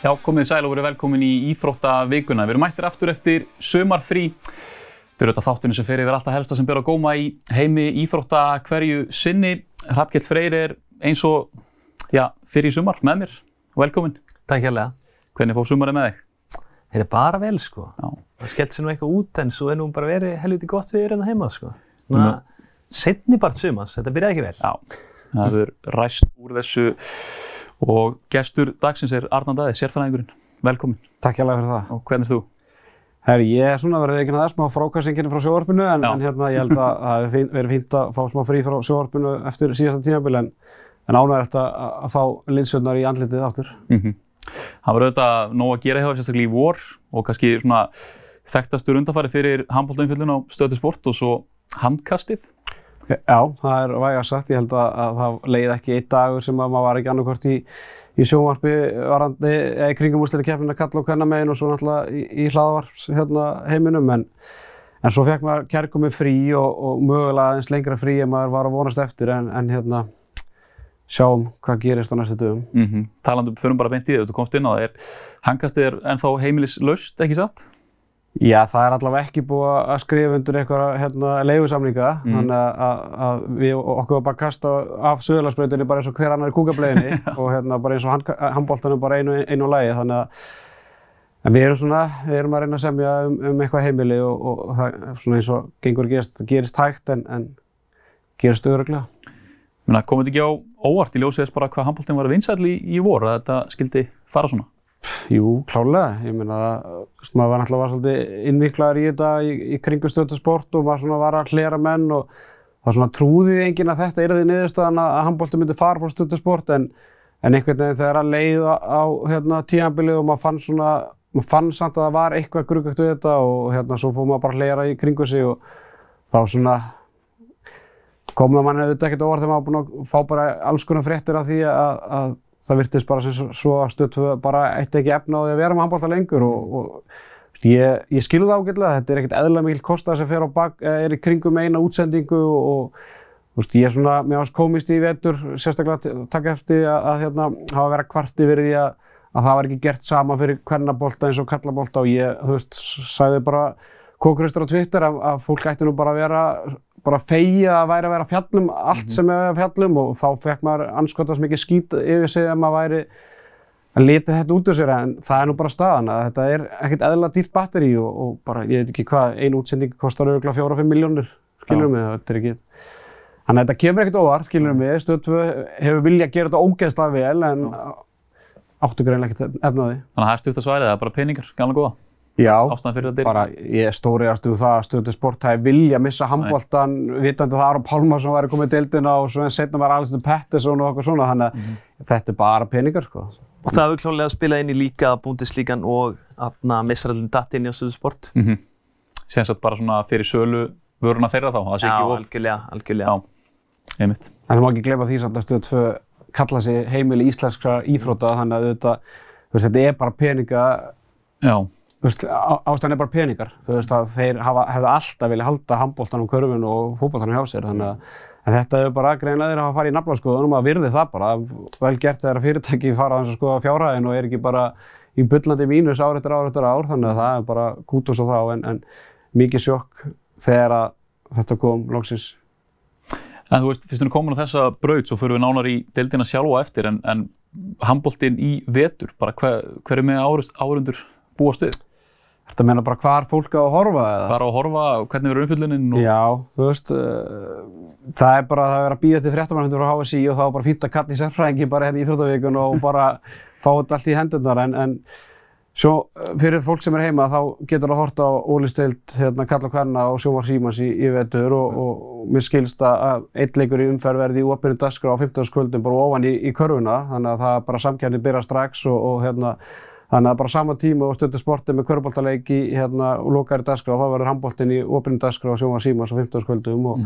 Já, komið sæl og verið velkomin í Íþróttavíkuna. Við erum mættir aftur eftir sömarfrí. Þetta eru þetta þáttunni sem fer yfir alltaf helsta sem ber á góma í heimi Íþrótta hverju sinni. Hrafkjell Freyr er eins og já, fyrir í sumar með mér. Velkomin. Takk hérlega. Hvernig fóð sumarið með þig? Það er bara vel sko. Já. Það skellt sér nú eitthvað út en svo er nú bara verið helviti gott við hérna heima sko. Núna, setni part sumans, þetta byrjaði ekki vel. Já, það og gestur dagsins er Arnar Daði, sérfæðingurinn. Velkomin. Takk hjá fyrir það. Og hvernig er þú? Herri, ég er svona verið ekki að það smá frákvæmsinginu frá sjóarpinu en, en hérna ég held að það hefur verið fínt að fá smá frí frá sjóarpinu eftir síðasta tímabil en, en ánægilegt að, að fá linsjöndar í andlitið aftur. Mm Það var auðvitað nóg að gera hjá þér, sérstaklega í vor og kannski svona þekktastur undanfæri fyrir handbóltaumfjöldun á stöðu sport og svo handkastið. Já, það er væga sagt. Ég held að, að það leið ekki einn dagur sem að maður var ekki annarkvort í, í sjónvarpi varandi eða kringum úrslitakeppnina kalla og kanna megin og svo náttúrulega í, í hlaðvarps hérna, heiminum en, en svo fekk maður kærkomi frí og, og mögulega eins lengra frí en maður var að vonast eftir en, en hérna sjáum hvað gerist á næstu dögum. Mm -hmm. Talandum, förum bara beint í þig, þú komst inn á það. Handkastið er ennþá heimilislaust, ekki satt? Já, það er allavega ekki búið að skrifa undir eitthvað hérna, leigusamninga, Mm. þannig að, að, við okkur var bara að kasta af sögularsbreytinni bara eins og hver annar í kúkableiðinni og hérna, bara eins og hand, handbóltanum bara einu, einu lagi, þannig að við erum svona, við erum að reyna að semja um, um eitthvað heimili og, og, og það er svona eins og gengur gerist, gerist hægt en, en gerist öðruglega. Menna, komið þetta ekki á óvart í ljósið þess bara hvað handbóltinn var vinsæll í, í vor, að þetta skildi fara svona? Jú, klálega. Ég meina, maður var náttúrulega var svolítið innviklaður í þetta í, í kringu stöðusport og maður svona var að hlera menn og það svona trúði enginn að þetta er því niðurstaðan að handbólti myndi fara frá stöðusport en, en einhvern veginn þegar að leiða á hérna, tímabilið og maður fann svona, maður fann samt að það var eitthvað gruggt við þetta og hérna svo fór maður bara að hlera í kringu sig og þá svona kom það manni auðvitað ekkert óvart þegar maður var búinn að fá bara alls konar fréttir af því að, að það virtist bara sem svo- að stöðtöfu bara eitt ekki efna á því að vera með handbólta lengur og, og ég, ég skilur það ágætlega, þetta er ekkert eðlilega mikil kostað sem fer á bak, eh, er í kringum eina útsendingu og, og veist, ég er svona, mér varst komist í vetur, sérstaklega að taka eftir að, að hérna, hafa verið kvarti verið því að, að það var ekki gert sama fyrir kvennabólta eins og kallabólta og ég, þú veist, sagði bara kókurustur á Twitter að, að fólk ætti nú bara að vera bara fegið að væri að vera að fjallum allt sem er að fjallum og þá fekk maður anskotast mikið skít yfir sig ef maður væri að leta þetta út úr sér en það er nú bara staðan að þetta er ekkert eðlilega dýrt batteri og, og bara ég veit ekki hvað, ein útsending kostar auðvitað 4-5 miljónir, skilur mig, þetta er ekki Þannig að þetta kemur ekkert óvart, skilur mig, Stöð 2 hefur viljað að gera þetta ógeðslega vel en áttu greinlega ekkert efnaði. Þannig að það er stutt að sværið, það bara peningar, gamla góða, Já, bara ég er stóri ástu það að Stöð 2 Sport hafi vilja að missa handbóltan, vitandi að það Aron Pálmarsson væri komið í deildina og svo en setna var Alistair Pettersson og eitthvað svona, þannig að þetta er bara peningar, sko. Og það hefur klálega spilað inn í líka Búndislíkan og aðna missarallin datt inn í Stöðu Sport. Mm -hmm. Sér bara svona fyrir sölu vöruna þeirra þá, það sé Já, ekki of. algjörlega, algjörlega. Já, einmitt. En það má ekki gleyma því samt að Stöð 2 kalla sig heimili íslenskra íþrótta, þannig að þetta, þú þetta er bara peninga Já, Þú veist, á- ástæðan er bara peningar. Þú veist að þeir hafa, hefðu alltaf viljað halda handbóltanum, körfun og fótbóltanum hjá sér. Þannig að en þetta hefur bara greinlega þeir hafa farið í nafnlaskoðunum að virði það bara. Vel gert þegar fyrirtæki fara að skoða fjárhæðin og er ekki bara í bullandi mínus ár eftir ár eftir ár. Þannig að það er bara kútus á þá en, en mikið sjokk þegar að þetta kom loksins. en þú veist, fyrst við komin á þessa braut, svo fyrir við nánar í deildina sjálfa á eftir, en, en handbóltinn í vetur, bara hver, hver Þetta meina bara hvar fólk á að horfa eða? Bara að horfa, hvernig verður umfyllunin? Og... Já, þú veist, uh, það er bara að það er að býða til fréttamannhendur frá HSI og þá bara fínt að kalla í sérfræðingi bara hérna í Íþróttavíkun og bara fá þetta allt í hendurnar en, en svo uh, fyrir fólk sem er heima þá getur það að horta á ólisteild hérna Kalla og Kvenna og Sjómar Símans í, í vetur og, og mér skilst að- einn leikur í umferð verði í opinu dagskrá á 15. kvöldum bara ofan í, í körfuna þannig að það bara samkjæmni og, og Þannig að bara sama tíma og stöttu sportið með köruboltaleik í hérna og lokaðri dagskrá og þá verður handboltinn í opinu dagskrá á sjóma símas á 15. kvöldum og,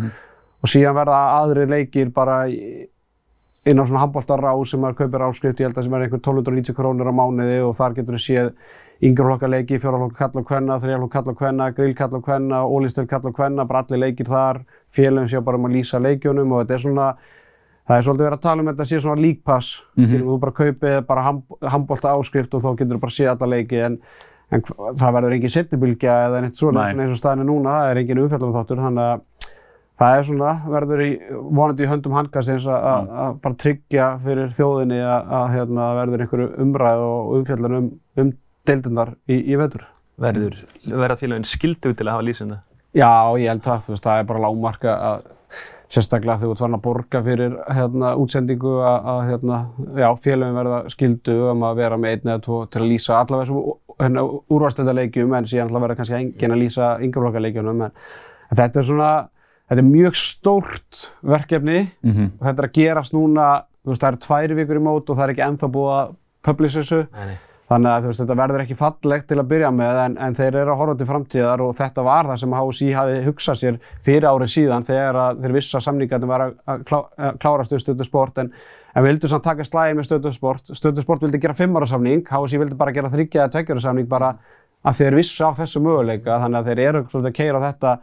og síðan verða aðri leikir bara inn á svona handboltará sem maður kaupir áskrift, ég held að sem er einhver 1290 krónur á mánuði og þar getur við séð yngri flokka leiki, fjóra flokka kalla og kvenna, þrjá flokka kalla og kvenna, grill kalla og kvenna, ólistel kalla og kvenna, bara allir leikir þar, félagum séu bara um að lýsa leikjunum og þetta er svona það er svolítið verið að tala um þetta sé svona league pass, Mhm. mm þú bara kaupið bara handbólta áskrift og þá getur þú bara séð alla leiki en, en það verður engin setjubilgja eða neitt svona, eins og staðin er núna, það er engin umfjallan þáttur þannig að það er svona, verður í, vonandi í höndum handkastins að að- að bara tryggja fyrir þjóðinni að, að hérna, verður einhverju umræð og umfjallan um, um deildindar í, í vetur. Verður, verða félagin skildu til að hafa lýsinda? Já, ég held það, þú veist, það er bara lágmarka að sérstaklega þegar þú ert farin að borga fyrir hérna, útsendingu að, að hérna, félagin verða skildu um að vera með einn eða tvo til að lýsa allavega þessum hérna, úrvarsleitaleikjum en síðan alltaf verða kannski engin að lýsa yngjaflokkaleikjunum en, en þetta er svona, þetta er mjög stórt verkefni Mhm. og þetta er að gerast núna, þú veist, það eru tværi vikur í mót og það er ekki ennþá búið að publish þessu Nei, nei. Þannig að veist, þetta verður ekki fallegt til að byrja með en, en þeir eru að horfa til framtíðar og þetta var það sem HSI hafi hugsað sér fyrir árið síðan þegar þeir vissu að samningarnir var að, klá, klárast við stöðu sport en, en vildu samt taka slægin með stöðu sport. Stöðu sport vildi gera fimm ára samning, HSI vildi bara gera þryggja eða tveggjara samning bara að þeir vissu af þessu möguleika þannig að þeir eru svolítið að keira þetta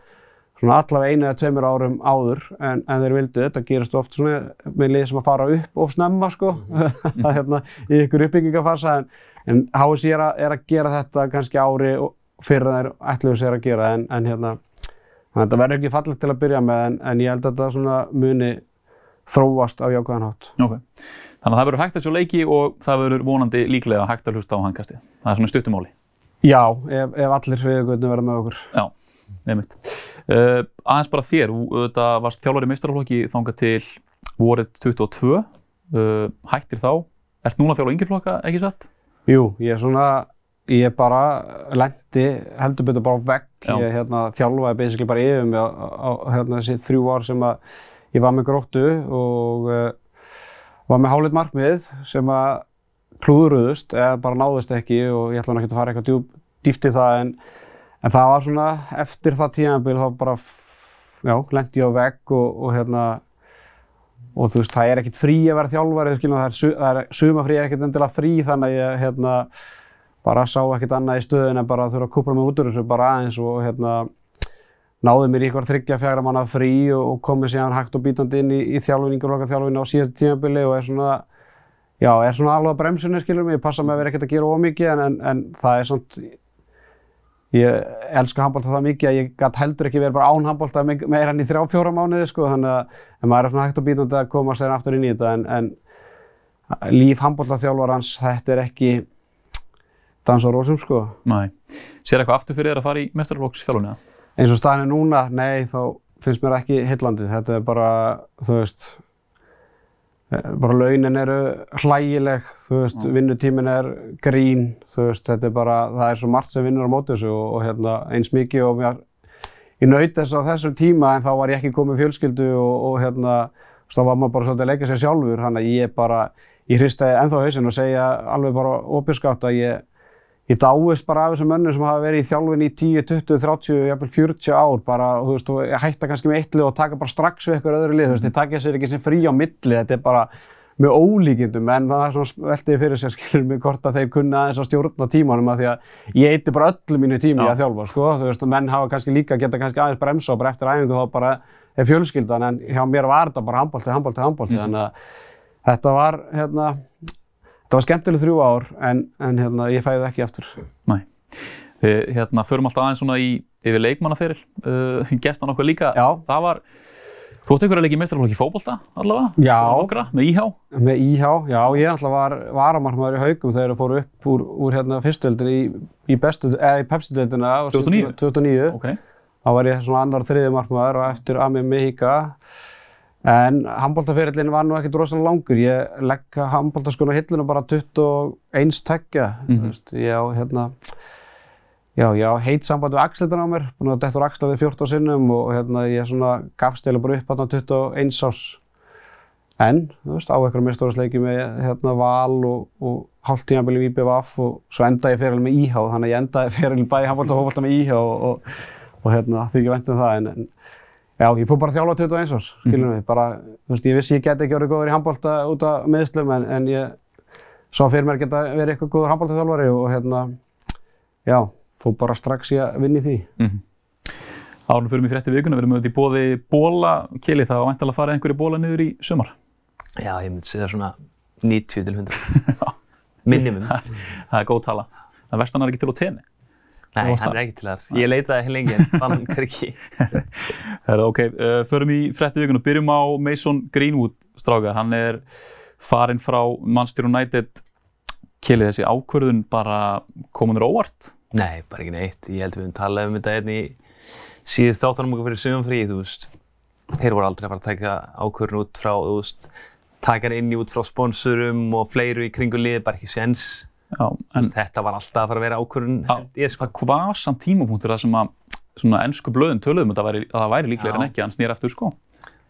svona allavega einu eða tveimur árum áður en, en þeir vildu, þetta gerist oft svona með lið sem að fara upp of snemma sko, að hérna í ykkur uppbyggingafasa en, en HSI er, er að gera þetta kannski ári fyrir að þeir ætluðu sér að gera en, en hérna þannig að þetta verður ekki fallegt til að byrja með en, en ég held að þetta svona muni þróast á jákvæðan hátt. Ok. Þannig að það verður hægt að sjá leiki og það verður vonandi líklega hægt að hlusta á handkasti. Það er svona stuttumáli. Já, ef, ef allir hriðugötnum verða með okkur. Já, nefnitt. Uh, aðeins bara þér, auðvitað varst þjálfari meistaraflokki þangað til vorið 22, uh, hættir þá. Ert núna þjálfari yngjaflokka, ekki satt? Jú, ég er svona, ég bara lendi heldur betur bara vegg. Já. Ég hérna, þjálfaði basically bara yfir mig á, á hérna, þessi þrjú ár sem að ég var með gróttu og uh, var með háleit markmið sem að klúðruðust eða bara náðust ekki og ég ætla nú ekki að fara eitthvað djúp, dýft í það en, en það var svona eftir það tímabil þá bara já, lendi ég á vegg og, og hérna og þú veist, það er ekkert frí að vera þjálfari, skilur, það er, það er sumafrí er ekkert endilega frí þannig að ég hérna bara sá ekkert annað í stöðun en bara þurfa að kúpla mig út úr þessu bara aðeins og hérna náði mér í eitthvað þryggja fjagra manna frí og, komið síðan hægt og bítandi inn í, í þjálfin, yngjurloka þjálfin á síðasta tímabili og er svona já, er svona alveg að bremsunni, skilur mig, ég passa mig að vera ekkert að gera ómikið en, en, en það er svona ég elska handbólta það mikið að ég gætt heldur ekki verið bara án handbólta meira enn í þrjá, fjóra mánuði sko, þannig að maður er svona hægt og bítandi að koma sér aftur inn í þetta en, en líf handbólta þjálfarans, þetta er ekki dans á rósum sko. Nei. Sér eitthvað aftur fyrir þér að fara í meistaraflokksþjálfunni? Eins og staðin er núna, nei, þá finnst mér ekki heillandi. Þetta er bara, þú veist, bara launin eru hlægileg, þú veist, vinnutímin er grín, þú veist, þetta er bara, það er svo margt sem vinnur á móti þessu og, og hérna, eins mikið og mér, ég naut þess á þessum tíma en þá var ég ekki komið fjölskyldu og, og hérna, þú veist, þá var maður bara svolítið að leika sér sjálfur, þannig að ég bara, ég hristaði ennþá hausinn og segja alveg bara óbjörskátt að ég, ég dáist bara af þessum mönnum sem hafa verið í þjálfin í 10, 20, 30, jafnvel 40 ár bara, þú veist, og hætta kannski með eitt lið og taka bara strax við eitthvað öðru lið, þú veist, þeir taka sér ekki sem frí á milli, þetta er bara með ólíkindum, en það er svona veltið fyrir sér, skilur mig, hvort að þeir kunna aðeins að stjórna tímanum að því að ég eitti bara öllu mínu tími Já. að þjálfa, sko, þú veist, og menn hafa kannski líka, geta kannski aðeins bremsa og bara eftir æfingu þá bara er fjölskyldan, en hjá mér var þetta bara handbólti, handbólti, handbólti, þannig að þetta var, hérna, þetta var skemmtileg þrjú ár, en, en hérna, ég fæði það ekki aftur. Nei. Við hérna, förum alltaf aðeins svona í yfir leikmannaferil. Uh, gestan okkar líka. Já. Það var, þú átti einhverja leikið í meistaraflokki í fótbolta allavega? Já. Okra, með íhá? Með IH, já, ég alltaf var varamarkmaður í haugum þegar það fóru upp úr, úr hérna fyrstöldinni í, í í Pepsi-deildina á 2009? 2009. Ok. Þá var ég svona annar þriði markmaður og eftir Amir Mihika. En handbóltaferillin var nú ekkert rosalega langur. Ég legg handbóltaskona hillinu bara 21 tveggja. Mhm. Mm -hmm. Ég á hérna, já, ég á heit samband við Axletan á mér. Búin að dettur Axla við 14 sinnum og hérna ég svona gafst eða bara upp hérna 21 árs. En, þú veist, á einhverjum meðstórasleiki með hérna Val og, og hálft tímabili í BVF og svo endaði feril með IH, þannig að ég endaði feril bæði handbólta og hófbólta með IH og, og, og hérna, því ekki vænt um það. En, en já, ég fór bara að þjálfa 21 árs, skilur mig, bara, þú veist, ég vissi ég geti ekki orðið góður í handbólta út af meðslum en, en ég sá fyrir mér geta verið eitthvað góður handbóltaþjálfari og hérna, já, fór bara strax í að vinna í því. Mm -hmm. Árnum fyrir mig frétti vikuna, við erum auðvitað í bóði bóla kili, það var væntalega að fara einhverju bóla niður í sumar. Já, ég myndi segja svona 90 til 100. Minimum. Það er góð tala. Það vestan er ekki til á tenni. Nei, hann það? er ekki til þar. Ég leitaði hér lengi en fann hann hverki. Herra, ok, uh, förum í frettu vikuna. Byrjum á Mason Greenwood, strákar. Hann er farinn frá Manchester United. Kili þessi ákvörðun bara komunur óvart. Nei, bara ekki neitt. Ég held við höfum talað um þetta hérna í síðust þáttunum okkur fyrir sumumfrí, þú veist. Þeir voru aldrei að fara að taka ákvörðun út frá, þú veist, taka hann inn í út frá sponsorum og fleiru í kringu liði, bara ekki sens. Já, en Þetta var alltaf að fara að vera ákvörðun, held ég sko. það var samt tímapunktur það sem að svona ennsku blöðin töluðum að það væri, að það væri líklega en ekki, hann snýr eftir sko.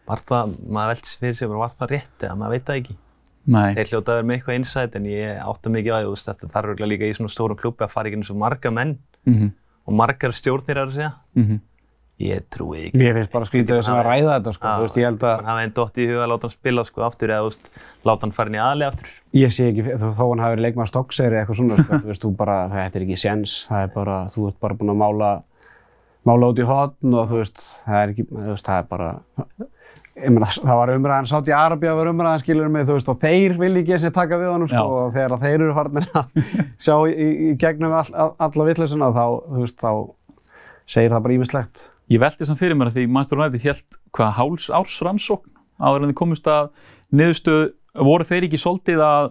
Var það, maður veldi sér fyrir sig, bara var það rétt eða maður veit það ekki. Nei, Þeir hljótaði að vera með eitthvað insight en ég átta mikið á því, veist, þetta þarf líka í svona stórum klubbi að fara eins og marga menn mhm, og margar stjórnir að segja. mhm, Ég trúi ekki. Mér finnst bara skrítið þess að ræða þetta, sko. Þú veist, ég held að Hann hafi einn dótt í huga að láta hann spila sko aftur eða, þú veist, láta hann fara inn í aðli aftur. ég sé ekki, þó þó hann hafi verið leikmaður stokkseri eitthvað svona, sko. Þú veist, þú bara, þetta er ekki séns. Það er bara, þú ert bara búinn að mála, mála út í hotn og þú veist, það er ekki, þú veist, það er bara, ég meina, það var umræðan, sátt í Arabia var umræðan, skilur mig, þú veist, og þeir vil ekki og taka við honum, sko, og þegar þeir eru farin að sjá í, í, í gegnum all, all, alla vittleysuna, þá, þú veist, þá segir það bara ímislegt. Ég velti samt fyrir mér að því Manchester United hélt hvað háls árs rannsókn áður en þið komust að niðurstöðu, voru þeir ekki svolítið að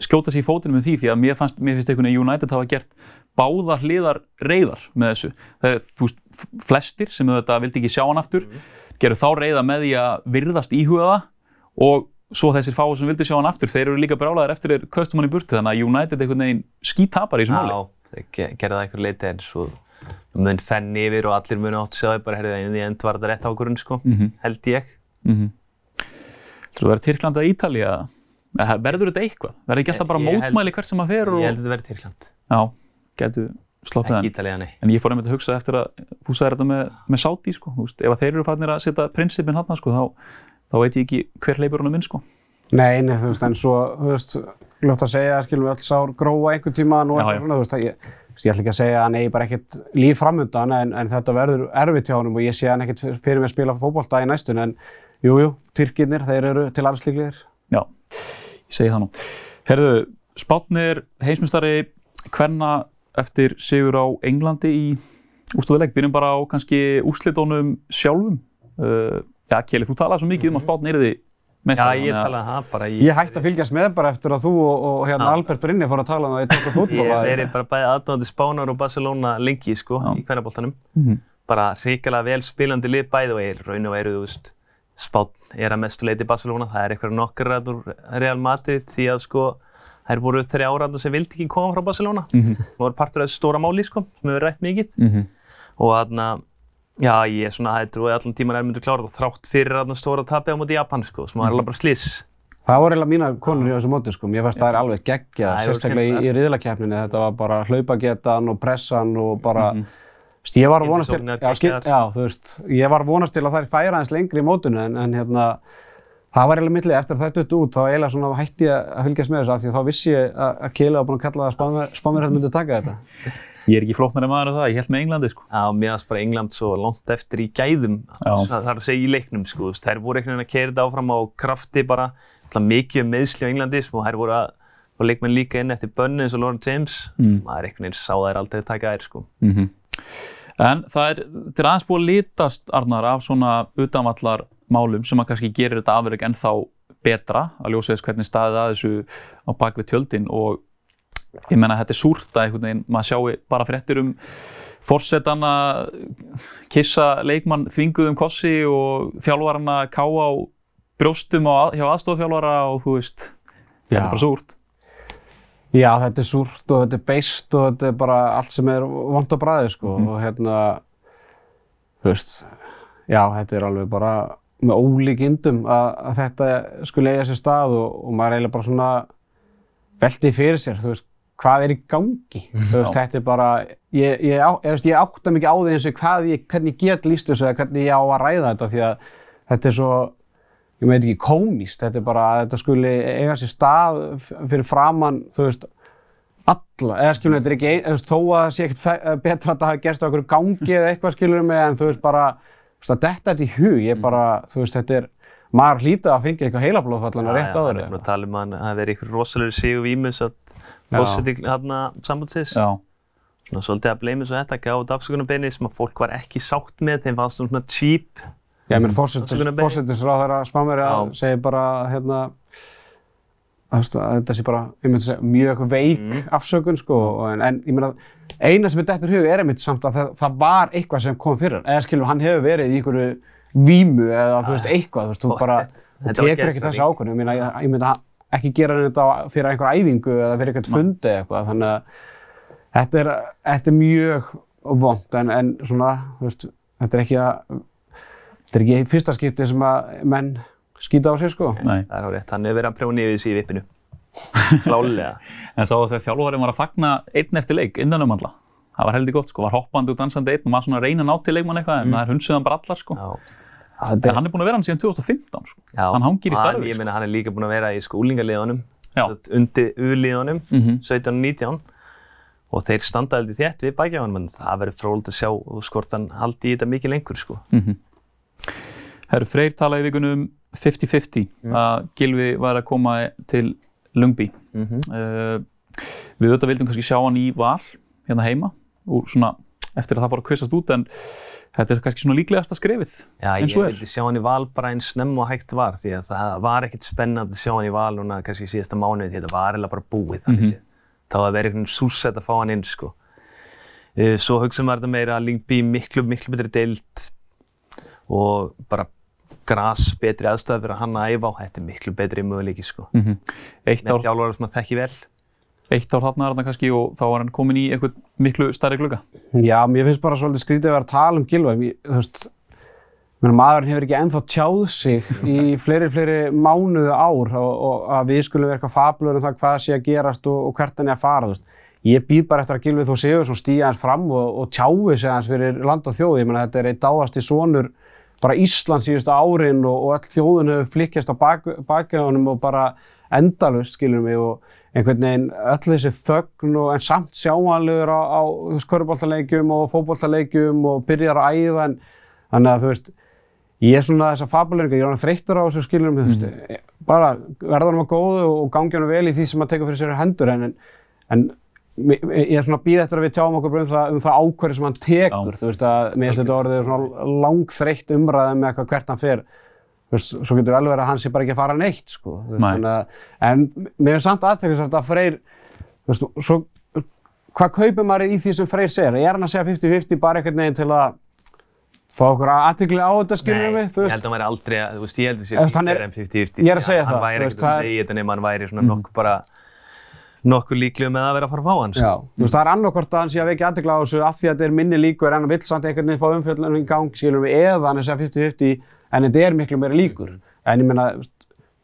skjóta sér í fótinu með því því að mér, fannst, mér finnst einhvern veginn United hafa gert báðar hliðar reyðar með þessu. Það er, þú veist, flestir sem þetta vildi ekki sjá hann aftur, gerðu þá reyða með því að virðast íhuga það og svo þessir fáið sem vildi sjá hann aftur, þeir eru líka brálaðir eftir þeir köstum hann í burtu, þannig að United einhvern veginn skítapar í þessu máli. Já, gerði það einhver leiti en svo mun fenn yfir og allir mun áttu segja bara, herrið, en í end var þetta rétt ákvörðun, sko, Mhm. held ég. Mm Þú verður Tyrkland eða Ítalía? Eða Verður þetta eitthvað? Verður ekki alltaf bara mótmæli hvert sem að fer og... Ég held þetta verið Tyrkland, Já, getur sloppið ekki hann. Ítalía, nei. En ég fór einmitt að hugsa eftir að þú sagðir þetta með, með Saudi, sko. Þú veist, ef að þeir eru farnir að setja prinsipin hann, sko, þá, þá veit ég ekki hver leipur hann er minn, sko. Nei, nei, þú veist, en svo, þú veist, ljótt að segja, skilum við öll sár gróa einhvern tíma og Já, já. svona, þú veist, að ég, ég ætla ekki að segja að hann eigi bara ekkert líf framöndan en, en þetta verður erfitt hjá honum og ég sé hann ekkert fyrir mig að spila fótbolta í næstun en jú, jú, Tyrkirnir, þeir eru til alls líklegir. Já, ég segi það nú. Herðu, Spátnir heimsmyndstari hvenna eftir sigur á Englandi í úrstöðuleik. Byrjum bara á kannski úrslitónum sjálfum. Uh, já, Kjeli, þú talaði svo mikið um að Spátnir er þið Já, ég talaði það bara í... Ég hætti að fylgjast með bara eftir að þú og, og hérna Já. Albert Brynni fór að tala um það í tóka fútból. Ég verið bara bæði aðdóðandi Spánar og Barcelona lengi, sko, Já. í hvernaboltanum. Mhm. Bara hrikalega vel spilandi lið bæði og er raun og veru, þú veist, Spán er að mestu leiti Barcelona. Það er eitthvað nokkar úr Real Madrid því að, sko, þær voru þrjá ára sem vildi ekki koma frá Barcelona. Mhm. Það voru partur af stóra máli, sko, sem hefur rætt mikið. Mhm. Og þarna, já, ég svona hefði trúið allan tíman er myndið klára þetta þrátt fyrir þarna stóra tapið á móti Japan, sko, sem var alveg bara sliss. Það voru eiginlega mínar konur í þessu móti, sko. Mér fannst það er alveg geggjað, Það er sérstaklega í, í riðlakeppninni. Þetta var bara hlaupagetan og pressan og bara... Mhm. Þú veist, Ég var að vonast til, já, skil, já, þú veist, ég var að vonast til að þær færa aðeins lengri í mótinu en, en hérna, það var eiginlega millið eftir að það duttu út, þá eiginlega svona hætti ég að fylgjast með þessu af því að þá vissi ég að, að Kela var búinn að kalla það spámir hérna myndi taka þetta. Ég er ekki flóknari maður en það, ég held með Englandi, sko. Já, mér finnst bara England svo langt eftir í gæðum, það er að segja í leiknum, sko, þær voru einhvern veginn að keira þetta áfram á krafti bara, mikið um meðsli á Englandi, og þær voru að, leikmenn líka inn eftir bönni eins og Lauren James, Mm. maður einhvern veginn sá þær aldrei taka þær, sko. Mhm. En það er, er aðeins búið að litast, Arnar, af svona utanvallar málum sem að kannski gerir þetta afverk ennþá betra að ljósa þess hvernig staðið að þessu á bakvið tjöldin og ég menna þetta er súrt að einhvern veginn, maður sjáu bara fréttir um forsetan að kissa leikmann þvinguðum kossi og þjálfarana ká á brjóstum á, hjá aðstofþjálfara og þú veist, þetta er bara súrt. Já, þetta er súrt og þetta er beist og þetta er bara allt sem er vond á bræði, sko, og hérna, þú veist, já, þetta er alveg bara með ólíkindum að, að þetta skulle eiga sér stað og, og maður eiginlega bara svona velti fyrir sér, þú veist, hvað er í gangi, veist, þetta er bara, ég, ég, ég, ég átta mikið á því eins og hvernig ég get líst þessu eða hvernig ég á að ræða þetta því að þetta er svo, ég veit ekki, komíst, þetta er bara að þetta skuli eiga sér stað fyrir framann, þú veist, alla, eða skilur þetta er ekki, þú veist, þó að það sé ekkert fe- betra að það hafi gerst á einhverju gangi eða eitthvað skilur mig, en þú veist bara, þú veist, að detta þetta í hug, ég bara, þú veist, þetta er, maður hlýta að fengja eitthvað heilablóðfallana rétt Já, áður. er búinn að tala um að hafi verið ykkur rosalega sigur vímus að Já. fórseti hérna sambandsins. Já, Svona svolítið að bleymi svo þetta, gáði afsökunarbeini sem að fólk var ekki sátt með, þeim fannst svona cheap. Já, mér Afsökunarbeiðni. fórsetisráð spámeri að Já. segja bara, hérna, að að þetta sé bara, ég myndi segja, mjög veik Mm. afsökun, sko, en, en ég meina, eina sem er dættur hug er einmitt samt að það, það var eitthvað sem kom fyrir eða skilur, hann hefur verið í einhverju vímu eða, þú veist, eitthvað, þú veist, þú bara, þú tekur ekki þessi ákvörðun, ég meina, ég, að ekki gera þetta fyrir einhver æfingu eða fyrir eitthvað fundi eða eitthvað, þannig að þetta er, þetta er mjög vond, en, en svona, þú veist, þetta er ekki að, þetta er ekki fyrsta skipti sem að menn skýta á sig, sko. nei. Það er á rétt, hann hefur verið að prjóna yfir þessi í vippinu. Klálega. En sá þegar þjálfarinn var að fagna einn eftir leik innan um alla. Það var heldur gott sko, var hoppandi og dansandi einn og maður svona að reyna að ná til leikmann eitthvað en það er hunsuð hann bara allar sko. Já. En hann er búinn að vera hann síðan 2015 sko. Já. Hann hangir í Hann- starfi, Ég sko. meina, hann er líka búinn að vera í skúlingaliðunum, Já. undir U-liðunum, Mhm. 17 og 19. Og þeir standa heldur þétt við bækja hann, menn það verður fróld að sjá hvort hann haldi í þetta mikið lengur, sko. Mm Herru Freyr talaði í vikunum 50-50 að Gilvi var að koma til Lungby. Mm -hmm. Uh, við auðvitað vildum kannski sjá hann í val hérna heima úr svona eftir að það fór að kvistast út en þetta er kannski svona líklegasta skrefið. Já, eins ég og er. vildi sjá hann í val bara eins snemm og hægt var því að það var ekkert spennandi að sjá hann í val núna kannski síðasta mánuði því þetta var eiginlega bara búið þannig Mhm. séð. Það var að vera einhvern súsett að fá hann inn sko. Uh, Svo hugsaðum maður þetta meira að Lingby miklu, miklu betri deild og bara gras betri aðstæði fyrir hann að æfa á. Þetta er miklu betri möguleiki sko. Mm Eitt Með ár, þjálfara sem að þekki vel. Eitt ár er þarna kannski og þá var hann komin í eitthvað miklu stærri glugga. Já, mér finnst bara svolítið skrítið að vera að tala um Gilva. Þú veist, maðurinn hefur ekki ennþá tjáð sig í fleiri, fleiri mánuðu ár og, og að við skulum vera eitthvað fabulur um það hvað sé að gerast og, og hvert hann er að fara. Ég býð bara eftir að Gilvi þó séu svona stíja hans fram og, og tjái sig hans fyrir land og þjóð. Ég meina þetta er einn dáasti sonur bara Ísland síðustu árin og, öll þjóðun hefur flikkjast á bak, bakið honum og bara endalust, skiljum við, og einhvern veginn öll þessi þögn og en samt sjáanlegur á, á körubóltaleikjum og fótbóltaleikjum og byrjar að æfa en þannig að þú veist, ég er svona þessa fabuleiringa, ég er hann þreyttur á þessu skiljum við, þú veist, bara verða hann að góðu og gangi hann vel í því sem að teka fyrir sér hendur en, en, ég er svona að býða eftir að við tjáum okkur um það, um það ákverði sem hann tekur, Já. þú veist að mér finnst þetta orðið svona langþreytt umræða með eitthvað hvert hann fer veist, svo getur vel verið að hann sé bara ekki að fara neitt sko. Veist, Nei. en mér er samt aðteklisvægt að Freyr þú veist, svo, hvað kaupir maður í því sem Freyr segir? Er hann að segja 50-50 bara einhvern veginn til að fá okkur aðtekli á þetta skiljum við? Þú ég veist? held að hann væri aldrei, að- þú veist, ég held að það sé hann er- líklega en 50-50. ég er að segja Hann það, væri þú ekkert að segja þetta nema hann væri svona nokkuð bara, nokkuð líklega með að vera að fara að fá hann, sko. Já, þú veist, það er annarkort að hann sé að vekja aðtekla á þessu af því að þetta er minni líkur en hann vill samt einhvern veginn fá umfjöldunum í gang skiljum við eða hann er að segja 50-50 en þetta er miklu meira líkur. En ég meina,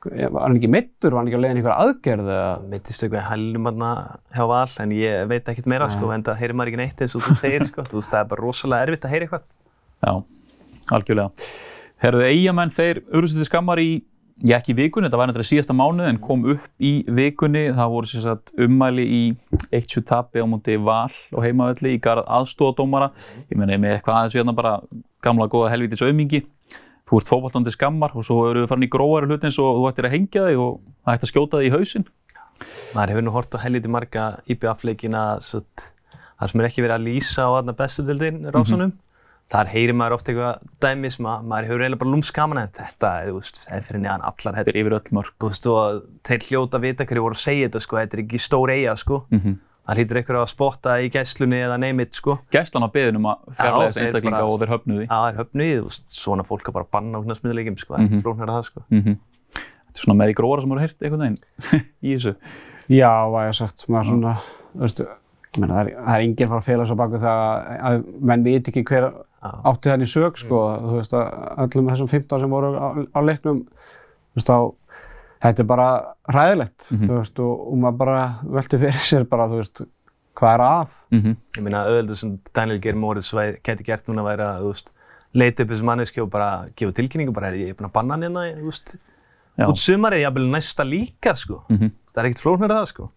var hann ekki mittur, var hann ekki að leiðin einhver aðgerð eða? Mittist eitthvað hælum hann hjá Val, en ég veit ekkert meira, sko, en það heyrir maður ekki neitt eins og þú segir, sko. Þú veist, það er bara rosalega erfitt að heyra eitthvað. Já, algjörlega. Herruðu eigamenn, þeir urðustu til skammar í, já ekki í vikunni, þetta var nefnilega síðasta mánuð en kom upp í vikunni. Það voru sagt ummæli í 1-7 tapi á múti val og heimavelli í garð aðstóðadómara. Ég meni með eitthvað aðeins Þú ert fókbaltandi skammar og svo eru við farin í gróðari hluti eins og þú ættir að hengja þig og það ætti að skjóta þig í hausinn. Maður hefur nú hort á helviti marga IBF-leikina, þar sem er ekki verið að lýsa á þarna bestu dildin rásunum. Þar heyrir maður oft eitthvað dæmi sem að maður hefur eiginlega bara lúms gaman að þetta, þú veist, það er fyrir neðan allar Þetta er yfir öll mörg. Þú veist, og þeir hljóta vita hverju voru að segja þetta, sko, þetta er ekki stór eiga, sko. Mm Það hlýtur einhver að spotta í gæslunni eða neymit, sko. Gæslan á beðin um að fjarlæga þeir einstaklinga bara- og þeir höfnuði. Já, það er höfnuð, þú veist, svona fólk að bara banna á hérna smiðleikim, sko, það er Mhm. ekki flóknar að það, sko. Mm Þetta er svona með í gróðara sem voru heyrt einhvern veginn í þessu. Já, hvað ég hef sagt, maður svona, þú veist, ég meina, það er, það er enginn fara að fela svo baku það að, menn veit ekki hver Já. átti þannig sög, sko, þú veist, að öllum þessum 15 sem voru á, á leiknum, þú veist, á, þetta er bara hræðilegt, Mhm. þú veist, og, og maður bara velti fyrir sér bara, þú veist, hvað er að? Mm Ég meina, auðvitað sem Daniel Geir Moritz gæti gert núna væri að, þú veist, leita upp þessu manneski og bara gefa tilkynningu, bara er ég búinn að banna hann hérna, þú veist, Já. út sumarið, jafnvel næsta líka, sko. Mhm. Það er ekkert flóknar að það, sko.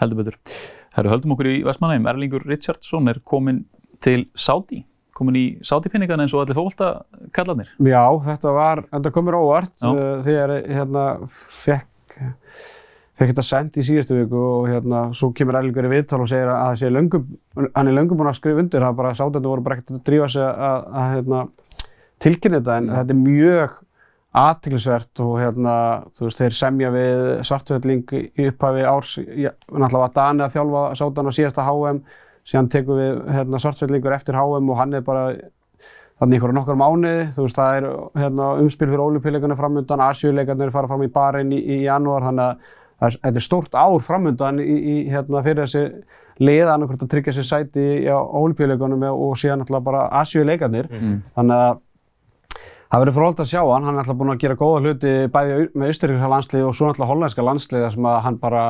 heldur betur. Herru, höldum okkur í Vestmannheim. Erlingur Richardson er kominn til Saudi. Komin í sátipinningana eins og allir fólta kallarnir. Já, þetta var, þetta kom mér óvart Já. uh, þegar ég hérna fekk, fekk þetta sendt í síðustu viku og hérna svo kemur Erlingur í viðtal og segir að það sé löngum, hann er löngum búinn að skrifa undir, það bara sátendur voru bara ekkert að drífa sig að, að hérna, tilkynna þetta en þetta er mjög athyglisvert og hérna, þú veist, þeir semja við svartfelling í upphafi árs, náttúrulega var Dani að þjálfa sátan á síðasta HM, síðan tekum við hérna, svartfellingur eftir HM og hann er bara þannig einhverja nokkar mánuði, þú veist, það er hérna, umspil fyrir ólupíleikarnir framöndan, Asjuleikarnir fara fram í Bahrein í, í janúar, þannig að þetta er stórt ár framöndan í, í, hérna, fyrir þessi lið annarkvæmt að tryggja sér sæti á ólupíleikunum og síðan náttúrulega bara Asjuleikarnir, þannig að það verður frólægt að sjá hann, hann er alltaf búinn að gera góða hluti bæði með austuríkska landslið og svo náttúrulega hollandska landslið þar sem að hann bara,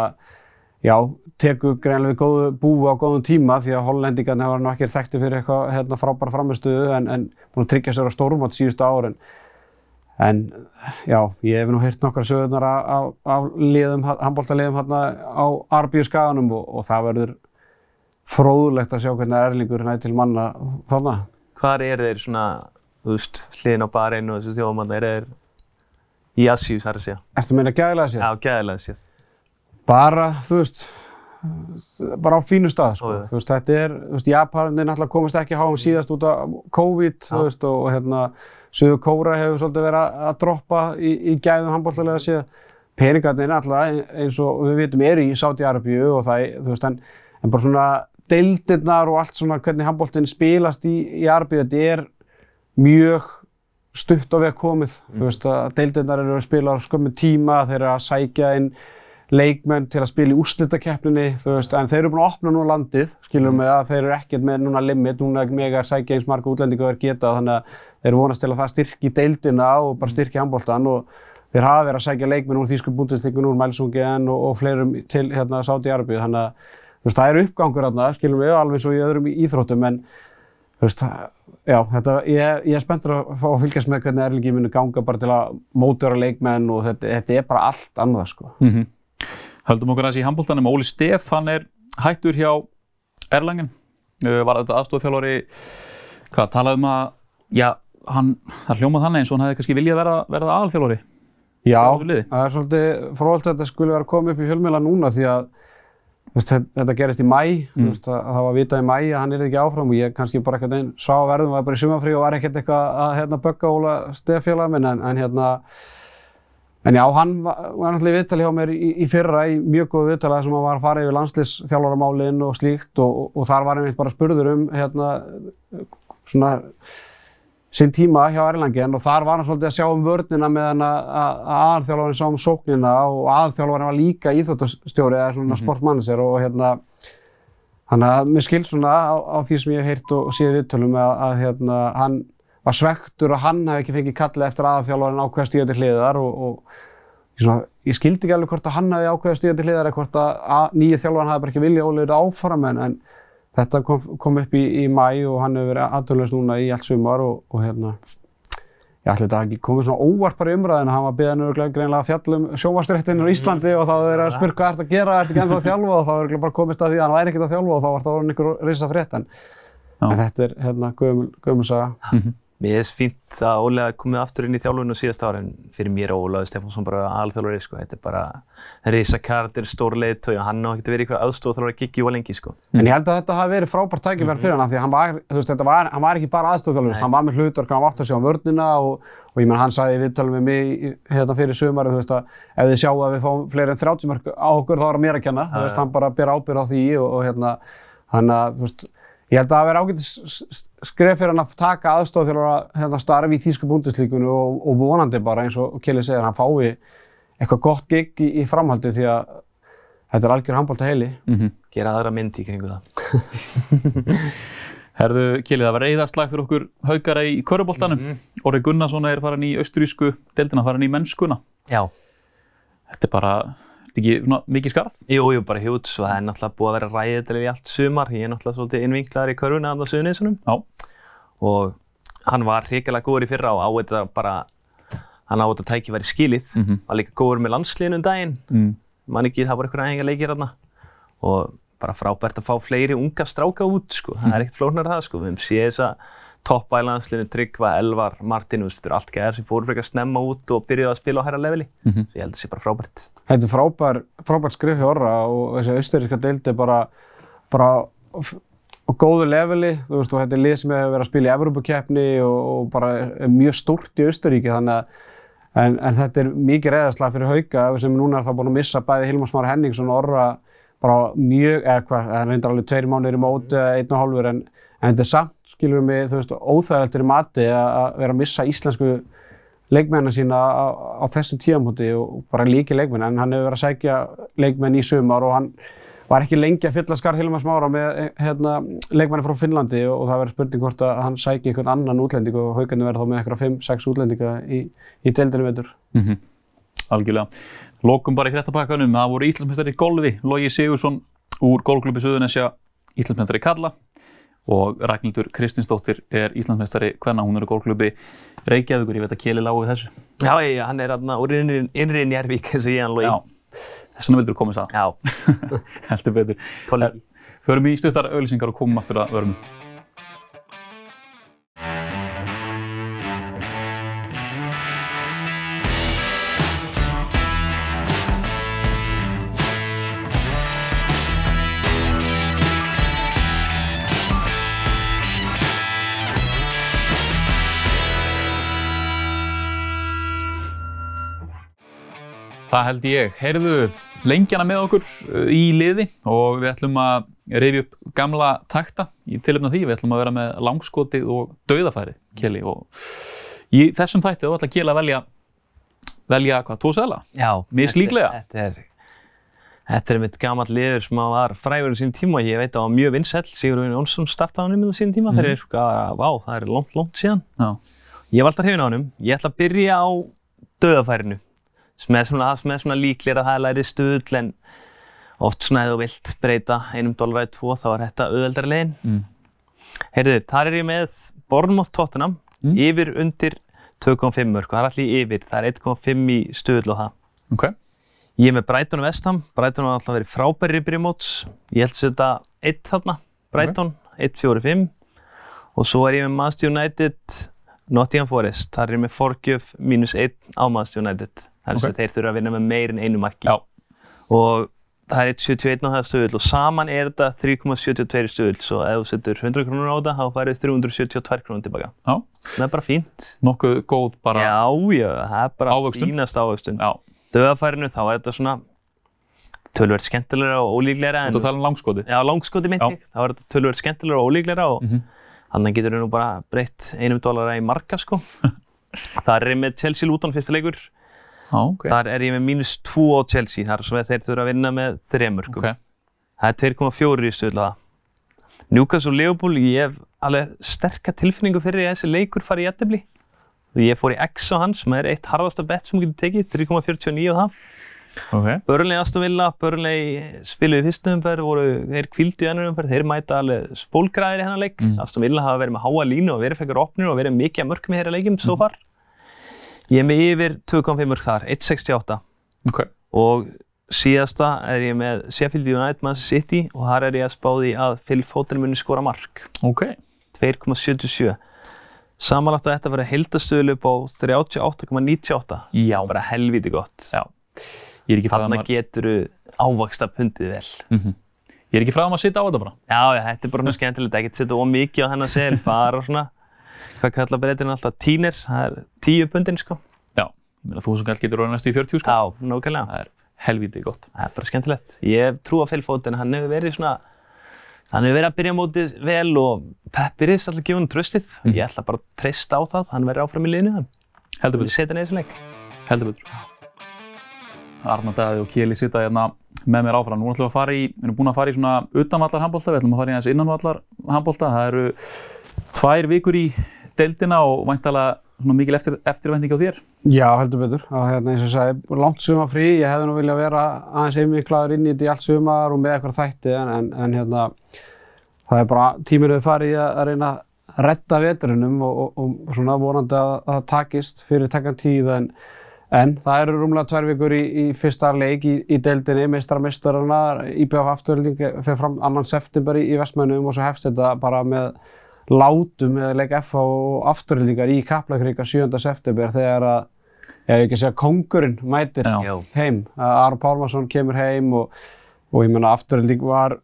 já, tekur greinlega við góðu búi á góðum tíma því að hollendingarnir hefur nú ekki þekkti fyrir eitthvað hérna, frábæra framistuðu en, en búinn að tryggja sér á stórmátt síðustu árin. En já, ég hef nú heyrt nokkra sögurnar af, af, af liðum, handbóltaliðum hérna á Arbíu skaganum og, og það verður fróðlegt að sjá hvernig Erlingur næði til manna þarna. Hvar er þeir svona, þú veist, hliðin á barinn og þessu þjóðum er þeir í það er að segja? Ertu að meina gæðilega sér? Já, gæðilega séð. Bara, þú veist, bara á fínu stað, sko. Þú veist, þetta er, þú veist, Japanin náttúrulega komist ekki að háum síðast út af COVID, þú veist, og, hérna, Suður Kóra hefur svolítið verið að, droppa í, í gæðum handbóltalega séð. Peningarnir náttúrulega, eins og við vitum, eru í Sáti-Arabíu og það, þú veist, en, en bara svona deildirnar og allt svona hvernig handbóltinn spilast í, í Arabíu, þetta er mjög stutt á veg komið. Þú veist að deildirnar eru að spila á skömmu tíma, þeir eru að sækja inn leikmenn til að spila í úrslitakeppninni, þú veist, en þeir eru búin að opna núna landið, skilur með að þeir eru ekkert með núna limit, núna mega að sækja eins marga útlendinga og þeir geta, þannig að þeir eru vonast til að það styrki deildina og bara styrki handbóltan og þeir hafa verið að sækja leikmenn úr Þýsku búndisleikunum, úr Mælsungen og, og fleirum til hérna Sáti-Arabíu, þannig að þú veist, það eru uppgangur þarna, skilur við, alveg svo í öðrum íþróttum, en þú veist, já, þetta, ég, ég er spenntur að fá að fylgjast með hvernig Erlingi muni ganga bara til að mótvera leikmenn og þetta, þetta er bara allt annað, sko. Mm Höldum okkur aðeins í handbóltanum. Óli Steff, hann er hættur hjá Erlangen. Uh, var þetta aðstofþjálfari, hvað, talaði um að, já, hann, það hljómað þannig eins og hann hefði kannski viljað verða, verða aðalþjálfari. Já, það er svolítið fróðalt að þetta skulle vera koma upp í fjölmiðla núna því að veist, þetta- gerist í mæ, Mm. að, það var vitað í mæ að hann er ekki áfram og ég kannski bara ekkert einn sá verðum, var bara í sumafrí og var ekkert eitthvað að hérna, bögga Óla Steffjöla minn en, en hérna En já, hann var, náttúrulega í viðtali hjá mér í, í fyrra í mjög góðu viðtali sem hann var að fara yfir landsliðsþjálfaramálin og slíkt og, og, og þar var einmitt bara spurður um hérna, svona sinn tíma hjá Erlangen og þar var hann svolítið að sjá um vörnina meðan að að- að aðalþjálfarinn sá um sóknina og aðalþjálfarinn var líka íþróttastjóri eða svona mm. -hmm. sportmannisir og hérna þannig að mér skil svona á, á því sem ég hef heyrt og, og séð viðtölum að, að hérna, hann var svektur að hann hefði ekki fengið kallið eftir aðalþjálfarinn ákveða stíða til hliðar og, og ég, svona, ég skildi ekki alveg hvort að hann hefði ákveða stíða til hliðar eða hvort að, að nýja þjálfarinn hefði bara ekki viljað ólega áfram en, en þetta kom, kom upp í, í mæ og hann hefur verið aðtöluðs núna í allt sumar og, og hérna ég ætla þetta hafi ekki komið svona óvart bara í umræðinu hann var beðan örgulega greinlega að fjalla um sjónvarsréttinu í Íslandi og þá var þeir að spyrja hvað ert að gera, ennþá að þjálfa og þá var örgulega bara komist að því að hann væri ekkert að þjálfa og þá var það orðin einhver risa frétt en, en þetta er hérna gömul, gömul saga. Mér finnst fínt að hafi komið aftur inn í þjálfunum síðast ára en fyrir mér og Ólaður Stefánsson bara alþjálfari sko. Þetta er bara risa karakter, stór leiðtói og hann á að vera eitthvað aðstofþjálfari að giggi og lengi sko. En ég held að þetta hafi verið frábært tækifæri fyrir hann því hann var, veist, þetta var, hann var ekki bara aðstofþjálfur, hann var með hlutverk, hann átt að sjá um vörnina og, og ég menn hann sagði í viðtölum við mig hérna fyrir sumari, þú veist, að ef þið sjáu að við fáum fleiri en 30 mörg á okkur þá er það mér að kenna, þú veist, hann bara ber ábyrgð á því og, og hérna, hann að, þú veist, ég held að það verið ágætis skref fyrir hann að taka aðstofþjálfara hérna starfi í þýsku búndislíkunu og, og vonandi bara eins og Kelly segir, hann fái eitthvað gott gig í, í framhaldi því að þetta er algjör handbólta heili. Mm Gera aðra mynd í kringu það. Herðu, Kili, það var reyðarslag fyrir okkur haugara í köruboltanum. Mm Orri Gunnarsson er farin í austurísku deildina, farin í mennskuna. Já. Þetta er bara, þetta ekki svona mikið skarð? Jú, jú, bara hjút, það er náttúrulega búið að vera ræðilega í allt sumar. Ég er náttúrulega svolítið innvinklaður í körfuna af það suðunisunum. Já. Og hann var hrikalega góður í fyrra og á þetta bara, hann á þetta tækifæri skilið. Mhm. Var líka góður með landsliðinu um daginn. Mm. Man ekki, það var einhverja æfinga leikir hérna. Og bara frábært að fá fleiri unga stráka út, sko. Það er ekkert flóknar það, sko. Við höfum séð þessa toppa í landsliðinu, Tryggva, Elvar, Martin, þú veist, þetta eru allt gæðar sem fóru frekar snemma út og byrjuðu að spila á hæra leveli. Mhm. Ég held að það sé bara frábært. Þetta er frábær, frábært skrif hjá Orra og þessi austuríska deild er bara, bara á góðu leveli, þú veist, og þetta er lið sem hefur verið að spila í Evrópukeppni og, og bara er mjög stórt í Austuríki, þannig að en, en þetta er mikið reyðarslag fyrir Hauka sem núna er það búin að missa bæði Hilmar Smári Henningsson og Orra bara mjög, eða hvað, það reyndar alveg tveir mánuðir í móti eða einn og hálfur en, en þetta er samt, skilur mig, þú veist, óþægilegt fyrir mati að vera að missa íslensku leikmennina sína á, á þessu tíamóti og bara líki leikmenn en hann hefur verið að sækja leikmenn í sumar og hann var ekki lengi að fylla skarð Hilmar Smára með hérna, leikmenni frá Finnlandi og, og það verður spurning hvort að hann sæki einhvern annan útlending og haugarnir verður þá með eitthvað 5-6 útlendinga í, í deildinu veitur. Mhm. Algjörlega. Lokum bara í hrettabakkanum. Það voru Íslandsmeistari í golfi, Logi Sigursson úr golfklubbi Suðunesja, Íslandsmeistari í Karla og Ragnhildur Kristinsdóttir er Íslandsmeistari hvenna hún er í golfklubbi Reykjavíkur. Ég veit að Kjeli lágu þessu. Já, ég, hann er aðna úr innri, innri Njárvík, eins og ég hann logi. Já, þess vegna vildur komið það. Já, Heldur betur. Förum í stuttar auðlýsingar og komum aftur að vörum. Það held ég. Heyrðu lengjana með okkur uh, í liði og við ætlum að rifja upp gamla takta í tilöfna því. Við ætlum að vera með langskotið og dauðafæri, Kjeli. Og í þessum þætti þú ætla Kjeli að velja, velja hvað, tvo seðla? Já. Mislíklega. Þetta er, þetta er mitt gammal liður sem að var frægur í sín tíma ég veit að það var mjög vinsæll. Sigurður Jónsson startaði hann í sín tíma Mhm. fyrir, sko, vá, það er langt, langt síðan. Já. Ég alltaf hrifin á honum. Ég ætla að byrja á döðafærinu sem er svona, er svona líklega að það er læri stuðl en oft svona ef þú vilt breyta einum dólar í tvo þá er þetta auðveldari leiðin. Mm. Heyrðu, þar er ég með Bournemouth Tottenham Mm. yfir undir 2,5 mörg og það er allir yfir, það er 1,5 í stuðl og það. Ok. Ég er með Brighton og Vestham, Brighton har alltaf verið frábæri í byrjumóts, ég held að setja 1 þarna, Brighton, 1-4-5 og svo er ég með Manchester United, Nottingham Forest, þar er ég með Forgjöf mínus 1 á Manchester United, þannig Ok. að þeir þurfa að vinna með meir en einu marki Já. og það er 1,71 á það stöðull og saman er þetta 3,72 stöðull, svo ef þú setur 100 krónur á þetta, þá færið 372 krónur tilbaka. Já. Það er bara fínt. Nokkuð góð bara. Já, já, það er bara Ávöxtun. fínast ávöxtun Já. döðafærinu þá er þetta svona tölvöld skemmtilegra og ólíklegra Þú tala um langskotið. já, langskoti myndi ég, þá er þetta tölvöld skemmtilegra og ólíklegra og Mhm. þannig getur við nú bara breytt einum dólara í marka sko þar er með Chelsea Luton fyrsta leikur Já, ok. þar er ég með mínus 2 á Chelsea þar sem þeir þurfa að vinna með þremur Ok. það er 2,4 í stöðla það Newcastle og Liverpool, ég hef alveg sterka tilfinningu fyrir að þessi leikur fari í jættibli ég fór í X á hans sem er eitt harðasta bett sem getur tekið 3,49 á það Ok. Burnley Aston Villa, Burnley spiluði í fyrstu umferð, voru, þeir kvildu í annar umferð, þeir mæta alveg spólgræðir í hennar leik. Mm. Aston Villa hafa verið með háa línu og verið fekkar opnir og verið mikið að mörgum í þeirra leikim svo far. Ég er með yfir 2,5 mörg þar, 1,68 Ok. og síðasta er ég með Sheffield United Manchester City og þar er ég að spá því að Phil Foden muni skora mark, Ok. 2,77. Samanlagt að þetta verið heildastöðlu upp á 38,98, Já. bara helviti gott. Já. Ég er ekki fræðum Þarna að, getur þú ávaksta pundið vel. mm ég er ekki fræðum að sitja á þetta bara. Já, já, þetta er bara svona skemmtilegt, ekki setja ómikið á hennar sel, bara svona, hvað kalla breytirinn alltaf, tínir, það er tíu pundin, sko. Já. Ég meina þú sem gælt getur orðið næstu í 40 sko. Já, nákvæmlega, Það er helvítið gott. það er bara skemmtilegt. Ég trú að fylgfótin, hann hefur verið svona, hann hefur verið að byrja mótið vel og Peppi Riss alltaf gefið hann tröstið. Mhm. Ég ætla bara að treysta á það, hann verður áfram í liðinu, hann. Heldur betur. setja hann í þessu leik. Heldur betur. Arna Daði og Kjeli sita hérna með mér áfram. Nú ætlum við að fara í, við erum búin að fara í svona utanvallar handbólta, við ætlum að fara í aðeins innanvallar handbólta. Það eru tvær vikur í deildina og væntalega mikil eftir, eftirvending á þér. Já, heldur betur. Og hérna eins og sagði, langt sumar frí. Ég hefði nú viljað vera aðeins einmiklaður inn í þetta í allt sumar og með eitthvað þætti en, en, en hérna, það er bara tíminu við farið að, reyna að redda veturinnum og, og, og svona vonandi að að það takist fyrir takkan tíð en, en það eru rúmlega tvær vikur í, í fyrsta leik í, í deildinni, meistara-meistarana, IBF afturölding fer fram annan september í, í Vestmönnum og svo hefst þetta bara með látum eða leik FH og afturhildingar í Kaplakrika 7. september þegar að, ég hef ekki að segja, kongurinn mætir Já. Heim. Að Aron Pálmarsson kemur heim og, og ég meina afturhilding var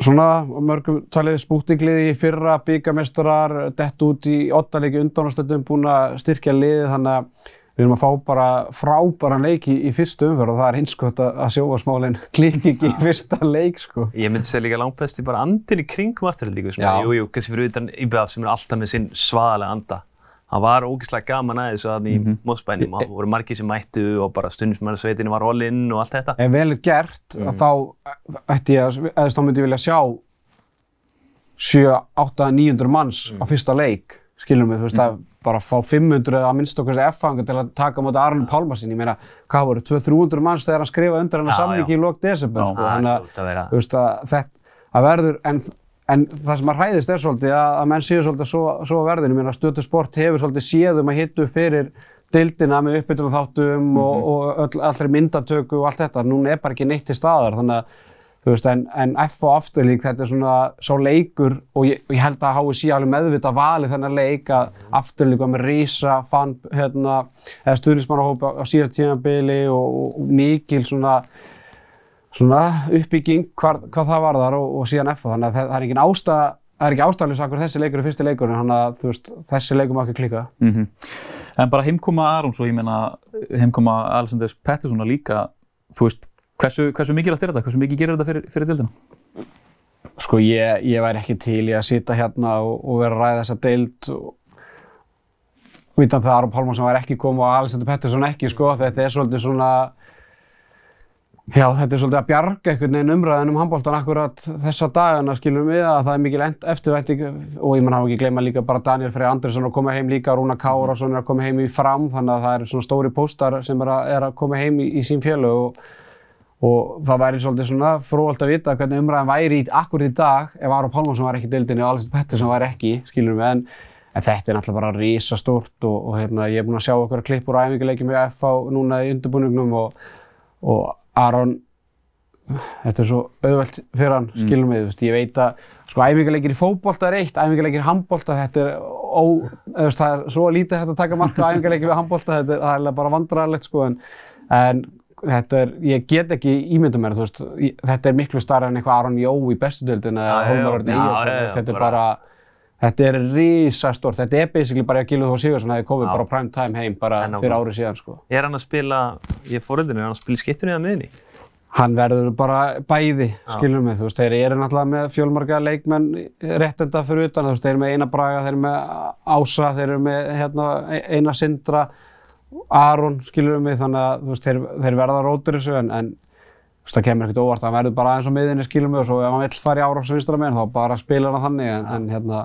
svona mörgum talið spútingliði í fyrra, byggamestrar, dett út í ottaleiki undanástöldum, búin að styrkja liðið þannig að við erum að fá bara frábæran leik í, fyrstu umferð og það er hinskot að, sjóasmálinn klikki ekki í fyrsta leik sko. Ég myndi segja líka langt besti bara andin í kringum afturhaldíku. Jú, jú, kannski fyrir utan IBF sem er alltaf með sinn svaðalega anda. Það var ógeðslega gaman að þessu þannig í Mósbænum og það voru margir sem mættu og bara stundismænarsveitinu var all in og allt þetta. Ef vel er gert, mm. þá ætti ég að, eða þá myndi ég vilja sjá 7, 8, 900 manns á fyrsta leik, skiljum við, þú veist, að bara fá 500 eða að minnst okkar F-fanga til að taka á móti Arne Pálmarsson. Ég meina, hvað voru, 200-300 manns þegar hann skrifaði undir hennar Já, samlingi í lok desember, sko. Þannig að, að veist, að þetta, að verður, en, en það sem að hræðist er svolítið að, að menn séu svolítið svo, svo verðinu. Ég meina, stötu sport hefur svolítið séð um að hitu fyrir deildina með uppbytunum þáttum og, og öll, allri myndatöku og allt þetta. Núna er bara ekki neitt til staðar, þannig að Þú veist, en, en F og afturlík, þetta er svona sá leikur og ég, ég held að HSI alveg meðvitað valið þennan leik að afturlík var með rísa, fann, hérna, eða stuðnismannahópa á síðast tímabili og, og, og mikil svona, svona uppbygging hvar, hvað það var þar og, og síðan F. Þannig að það, það er ekki ástæða, það er ekki ástæðalins akkur þessi leikur er fyrsti leikurinn, þannig að þú veist, þessi leikur má ekki klika. Mm En bara heimkoma Arons og ég meina heimkoma Alessandrs Petterssona líka, þú veist, hversu, hversu mikilvægt er þetta? Hversu mikið gerir þetta fyrir, fyrir dildina? Sko ég, ég væri ekki til í að sitja hérna og, og vera að ræða þessa deild vitan það að Aron Pálmarsson var ekki komið og Alexander Pettersson ekki sko, þetta er svolítið svona já, þetta er svolítið að bjarga einhvern veginn umræðin um handbóltan akkurat þessa dagana skilur við að það er mikil eftirvænting og ég mann hafa ekki gleyma líka bara Daniel Freyr Andersson að koma heim líka, Rúna Kárásson er að koma heim í fram þannig að það eru svona stóri póstar sem er að, er að koma heim í, í sín fjölu og og það væri svolítið svona fróðalt að vita hvernig umræðan væri í, akkur í dag ef Aron Pálmarsson var ekki í deildinni og Alexander Pettersson var ekki, skilur við, en, en þetta er náttúrulega bara risastórt og, og hérna, ég er búinn að sjá okkur klipp úr æfinguleikjum í FH núna í undirbúningnum og, og Aron, þetta er svo auðvelt fyrir hann, skilur við, veist, ég veit að sko æfinguleikir í fótbolta er eitt, æfinguleikir í handbolta, þetta er, ó, veist, það er svo lítið hægt að taka marka æfinguleikir við handbolta, þetta er, er bara vandræðilegt sko, en, en þetta er, ég get ekki ímyndum mér, þú veist, þetta er miklu starra en eitthvað Aron Jó í bestu deildin eða Já, já, Hólmar Örn já, Egilsson, já, þú já, veist, þetta er bara- þetta er risastórt, þetta er basically bara að Gilur Þór Sigursson hefði komið bara prime time heim bara fyrir árið síðan, sko. Er hann að spila, ég er fóröldinu, er hann að spila í skiptunni eða miðinni? Hann verður bara bæði, skilur mig, þú veist, þeir eru náttúrulega með fjölmarga leikmenn réttenda fyrir utan, þú veist, þeir eru með Einar Braga, þeir eru með Ása, þeir eru með hérna, Einar Sindra, Aron, skilur mig, þannig að þú veist, þeir, þeir verða rótur þessu en, en veist, það kemur ekkert óvart, hann verður bara aðeins á miðinni, skilur mig, og svo ef hann vill fara í ára á vinstra meginn, þá bara spilar hann þannig, en, en hérna,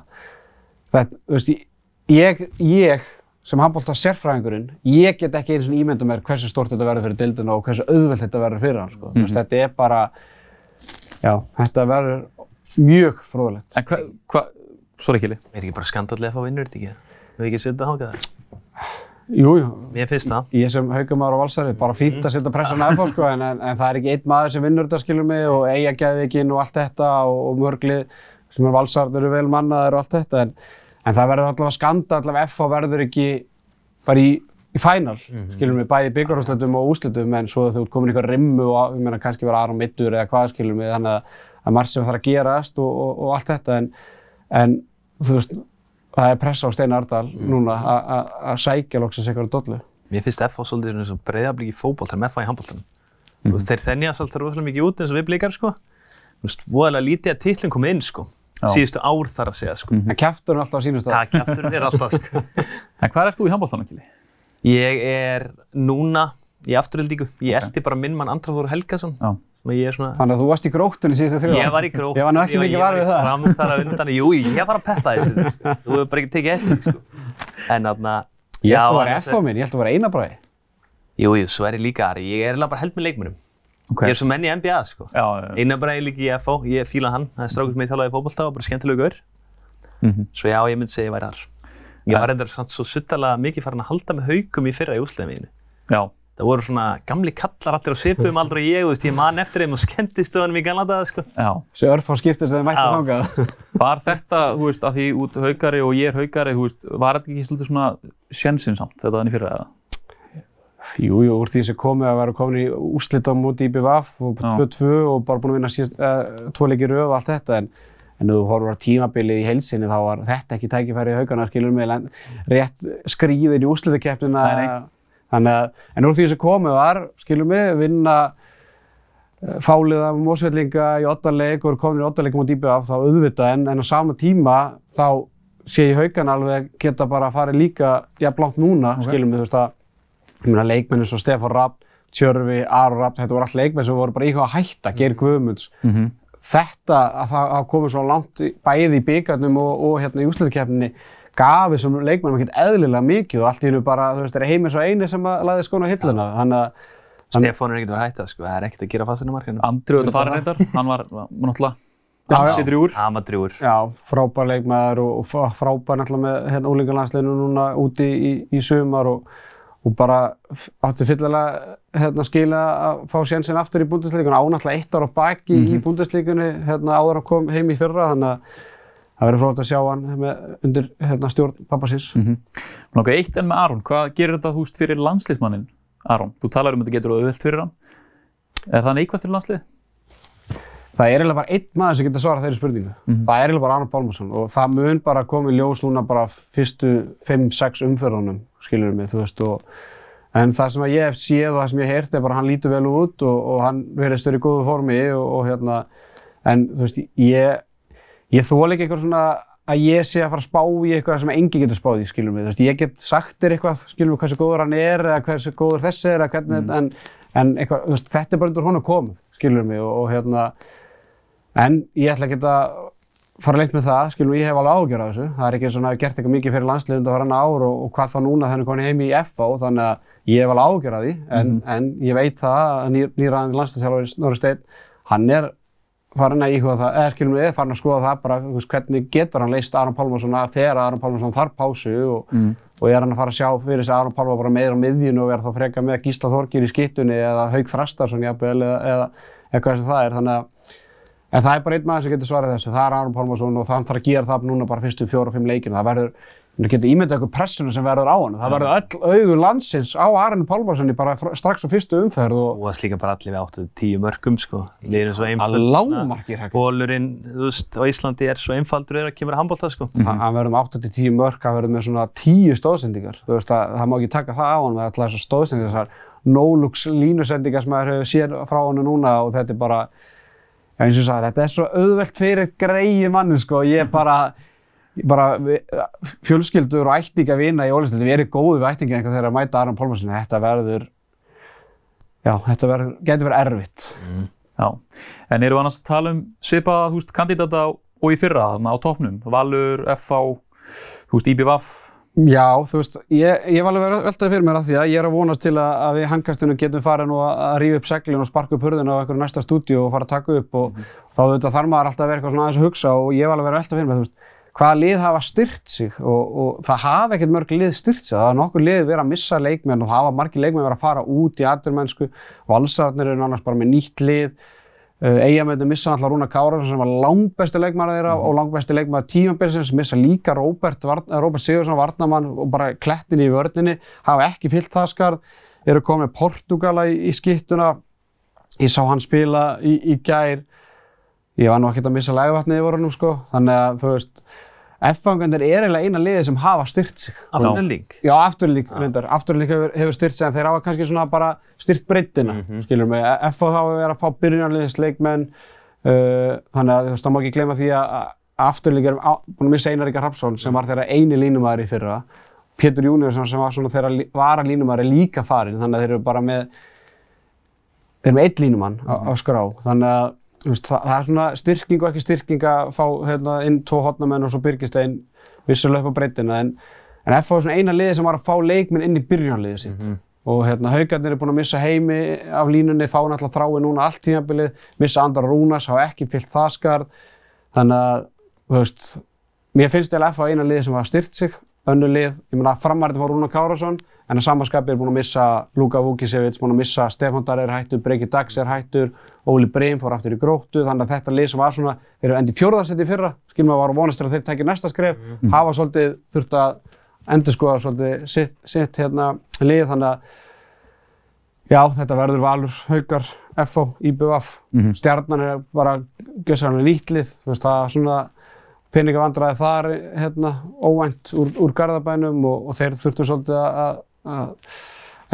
þetta, þú veist, ég, ég sem handbólta sérfræðingurinn, ég get ekki einu svona ímynda mér hversu stórt þetta verður fyrir dildina og hversu auðvelt þetta verður fyrir hann, sko. Þú veist, þetta er bara, já, þetta verður mjög fróðlegt. En hvað, hva, sorry Kili, Er ekki bara skandallega að fá vinnur þetta ekki? Við ekki setja það það? Jú, jú, Mér finnst það. ég sem haugamæður á valsari, bara fínt að setja pressan á FH, sko, en, en, en það er ekki einn maður sem vinnur þetta, skilur mig, og eigagæðvikinn og allt þetta og, og mörglið sem er valsarður eru vel mannaðir og allt þetta, en, en það verður allavega skanda, allavega FH verður ekki bara í, í final, skilur mig, bæði í byggarúsletum og úsletum, en svo þú ert komin í eitthvað rimmu og, ég meina, kannski vera Aron Mittur eða hvað, skilur mig, þannig að, að margt sem þarf að gerast og, og, og allt þetta, en, en þú veist, það er pressa á Steina Ardal núna að- að að sækja loksins eitthvað dollu. Mér finnst FH svolítið eins og breyðablík í fótboll, það er með FH í handbóltanum. Þú veist, þeir þennjast alltaf rosalega mikið út eins og við blíkar, sko. Þú veist, voðalega lítið að titlinn kom inn, sko. Já. Síðustu ár þar að segja, sko. En kæftur er alltaf á sínum stað. Það kæfturinn er alltaf, sko. en hvað ert þú í handbóltanum Kili? Ég er núna í afturhildíku. Ég eldi bara minn mann Andráður Helgason. Já. Svona... Þannig að þú varst í gróttunni síðustu þrjú Ég var í grótt. Ég var nú ekki mikið var við það. Ég var í fram þar að undan. Jú, ég var að peppa þessu. Þú hefur bara ekki tekið eftir, sko. En þarna... Ég held að það var annars F á mér, ég held að var einabræði. Jú, jú, svo er ég líka Ari. Ég er bara held með leikmennum. Ok. Ég er svo menn í NBA, sko. Er líka í FO, ég fíla hann. Það er strákur sem ég talaði í fótbolta og bara Svo svo að í í það voru svona gamli kallar allir á svipum aldrei og ég, þú veist, ég man eftir þeim og skemmtist á hennum í Galanda, sko. Já. Þessi örf á skiptir sem þið mætti Já. þangað. Var þetta, þú veist, að því út haugari og ég er haugari, þú veist, var þetta ekki svolítið svona sjensin samt, þetta þannig fyrir eða? Jú, jú, úr því sem komið að vera komin í úrslit á móti IBVF og Já. 2-2 og bara búin að vinna síðast, uh, tvo leikir röð og allt þetta en, en ef þú horfur á tímabilið í heilsinni þá var þetta ekki tækifæri í haugana skilur mig en rétt skrýðin í þannig að en úr því sem komið var skilur mig vinna eh, fálið af mósvellinga í oddarleik og komin í oddarleik móti IBVF þá auðvitað en, en á sama tíma þá sé ég haugana alveg geta bara að fara líka jafn langt núna Ok. skilur mig þú veist að ég meina leikmenn eins og Stefán Rapp, Tjörfi, Aron Rapp, þetta voru allt leikmenn sem voru bara íhuga að hætta, Geir Guðmunds. Mm Þetta að það að komið svo langt bæði í byggarnum og, og hérna í úsliðkeppninni gaf þessum leikmennum ekkert eðlilega mikið og allt í hennu bara, þú veist, er heimið svo eini sem að laði skóna á hilluna. Þannig að, Hann- Stefán er ekkert vera að hætta, sko, það er ekkert að gera fastinu markinu. Andri auðvitað farin það. reyndar, hann var var náttúrulega Já, já. ansið drjúr. Amadrjúr. já, frábær leikmaður og, og frá- frábær náttúrulega með hérna úlingarlandsleginu núna úti í, í sumar og, og bara átti fyllilega hérna skila að fá sjensin aftur í búndisleikuna, ánáttúrulega eitt ára baki í búndisleikunni hérna áður að kom heim í fyrra þannig að það verður frótt að sjá hann með, undir hérna, stjórn pappa síns. Mm -hmm. eitt en með Aron, hvað gerir þetta húst fyrir landsliðsmannin Aron? Þú talar um að þetta getur auðvelt fyrir hann. Er það neikvægt fyrir landslið? Það er eiginlega bara einn maður sem getur svarað þeirri spurningu. Mhm. Það er eiginlega bara Arnold Pálmarsson og það mun bara koma í ljós núna bara fyrstu 5-6 umferðunum, skilur mig, þú veist. Og, en það sem ég hef séð og það sem ég hef heyrt er bara hann lítur vel út og, og hann verðist verið í góðu formi og, og hérna, en þú veist, ég, ég þól ekki eitthvað svona að ég sé að fara að spá í eitthvað sem engi getur spáð í, skilur mig. Þú veist, ég get sagt þér eitthvað, skilur mig, hversu góður hann er eða hversu góður þessi er eða hvernig, en, en eitthvað, þú veist, þetta er bara undir honum komið, skilur mig, og, og hérna, En ég ætla ekki að fara lengt með það, skilum ég hef alveg ágjör af þessu. Það er ekki svona að hafa gert eitthvað mikið fyrir landsliðund að fara hana ár og, og hvað þá núna hann er komin heim í FH, þannig að ég hef alveg ágjör af því. En, en ég veit það að nýr, nýraðandi landsliðsþjálfur Snorri Steinn, hann er farin að íhuga það, eða skilum við, farin að skoða það bara, þú veist, hvernig getur hann leist Aron Pálmarsson að þegar Aron Pálmarsson þarf pásu og, Mm. og er hann að fara að sjá fyrir sig Aron Pálmar bara meira á miðjunu og er þá freka með Gísla Þorgir í skittunni eða Haug Þrastarsson jafnvel eða, eða, eða hvað sem það er, þannig að En það er bara einn maður sem getur svarað þessu, það er Aron Pálmarsson og það þarf að gera það núna bara fyrstu fjóra og fimm leikina. Það verður, það getur ímyndað eitthvað pressuna sem verður á hann. Það verður öll augu landsins á Aron Pálmarssoni bara strax á fyrstu umferð og það slíka bara allir við 8-10 mörgum, sko. Er svo að einföld. lágmarkir hægt. Bólurinn, þú veist, á Íslandi er svo einfaldur þegar það kemur að handbólta, sko. Hann verður með 8-10 mörk, hann verður með svona 10 stóðsendingar. Þú veist að það má ekki taka það á hann með allar þessar stóðsendingar, þessar no-looks línusendingar sem maður hefur séð frá bara, fjölskyldur og ættinga vina í Ólistildi, við erum góði við ættinga einhver þegar að mæta Aron Pálmarsson, þetta verður, já, þetta verður, getur verið erfitt. Já. En eru annars að tala um svipaða, þú veist, kandidata og í fyrra, þarna á toppnum? Valur, FH, þú veist, IBVF? Já, þú veist, ég, ég var alveg að veltaði fyrir mér af því að ég er að vonast til að, að við handkastinu getum farið nú að, að rífa upp seglin og sparka upp hurðina á einhverju næsta stúdíu og fara að taka upp og þá auðvitað þarf maður alltaf að vera eitthvað svona aðeins að hugsa og ég var alveg að velta fyrir mér, þú veist, hvaða lið hafa styrt sig og, og það hafa ekkert mörg lið styrt sig, það hafa nokkur lið verið að missa leikmenn og hafa margir leikmenn verið að fara út í aturmennsku, valsararnir eru annars bara með nýtt lið, Uh, Eyjamenni missa náttúrulega Rúna Kárason sem var langbesti leikmaður þeirra og langbesti leikmaður tímabilsins, missa líka Róbert, eh, Róbert Sigursson, Varnamann og bara klettin í vörninni, hafa ekki fyllt það skarð, eru komið Portugala í, í skittuna, ég sá hann spila í, í gær, ég var nú ekkert að missa lægvatni yfir honum sko, þannig að þú veist, F-fangandir er eiginlega eina liðið sem hafa styrt sig. Afturlík. Já, afturlík, reyndar. Afturlík hefur, hefur styrt sig en þeir hafa kannski svona bara styrt breyttina, skilur mig. FH þá hefur verið að fá byrjunarliðis leikmenn, uh, þannig að þú veist, það má ekki gleyma því að afturlík er á- búin að missa Einar Ríkar Hrafsson sem var þeirra eini línumæður í fyrra. Pétur Júniusson sem var svona þeirra vara línumæður er líka farinn, þannig að þeir eru bara með, þeir eru með einn línumann á, á skrá. Að veist, það, það er svona styrking og ekki styrking að fá hérna, inn tvo hotnamenn og svo Birgistein vissulega upp á breytina en, en FH er svona eina liði sem var að fá leikminn inn í byrjunarliðið sitt. Og hérna haugarnir er búin að missa heimi af línunni, fá náttúrulega þrái núna allt tímabilið, missa Andar Rúnars, hafa ekki fyllt það skarð þannig að, þú veist mér finnst eða FH eina liði sem var styrt sig önnu lið, ég meina framarðin var Rúnar Kárasson en að samanskapi er búin að missa Luka Vukicevic, búin að missa Stefán Dar er hættur, Breki Dags er hættur, Óli Breim fór aftur í gróttu, þannig að þetta lið sem var svona, þeir eru endið fjórðarsetti fyrra, skilum við að var að vonast til að þeir tekja næsta skref, hafa svolítið þurft að endur skoða svolítið sitt, sitt hérna lið, þannig að já, þetta verður Valur, Haukar, FO, IBF, Mhm. stjarnan er bara gjössanlega lítlið, þú veist, það er svona peningavandræði þar hérna, óvænt úr, úr Garðabænum og, og þeir þurftu svolítið að, að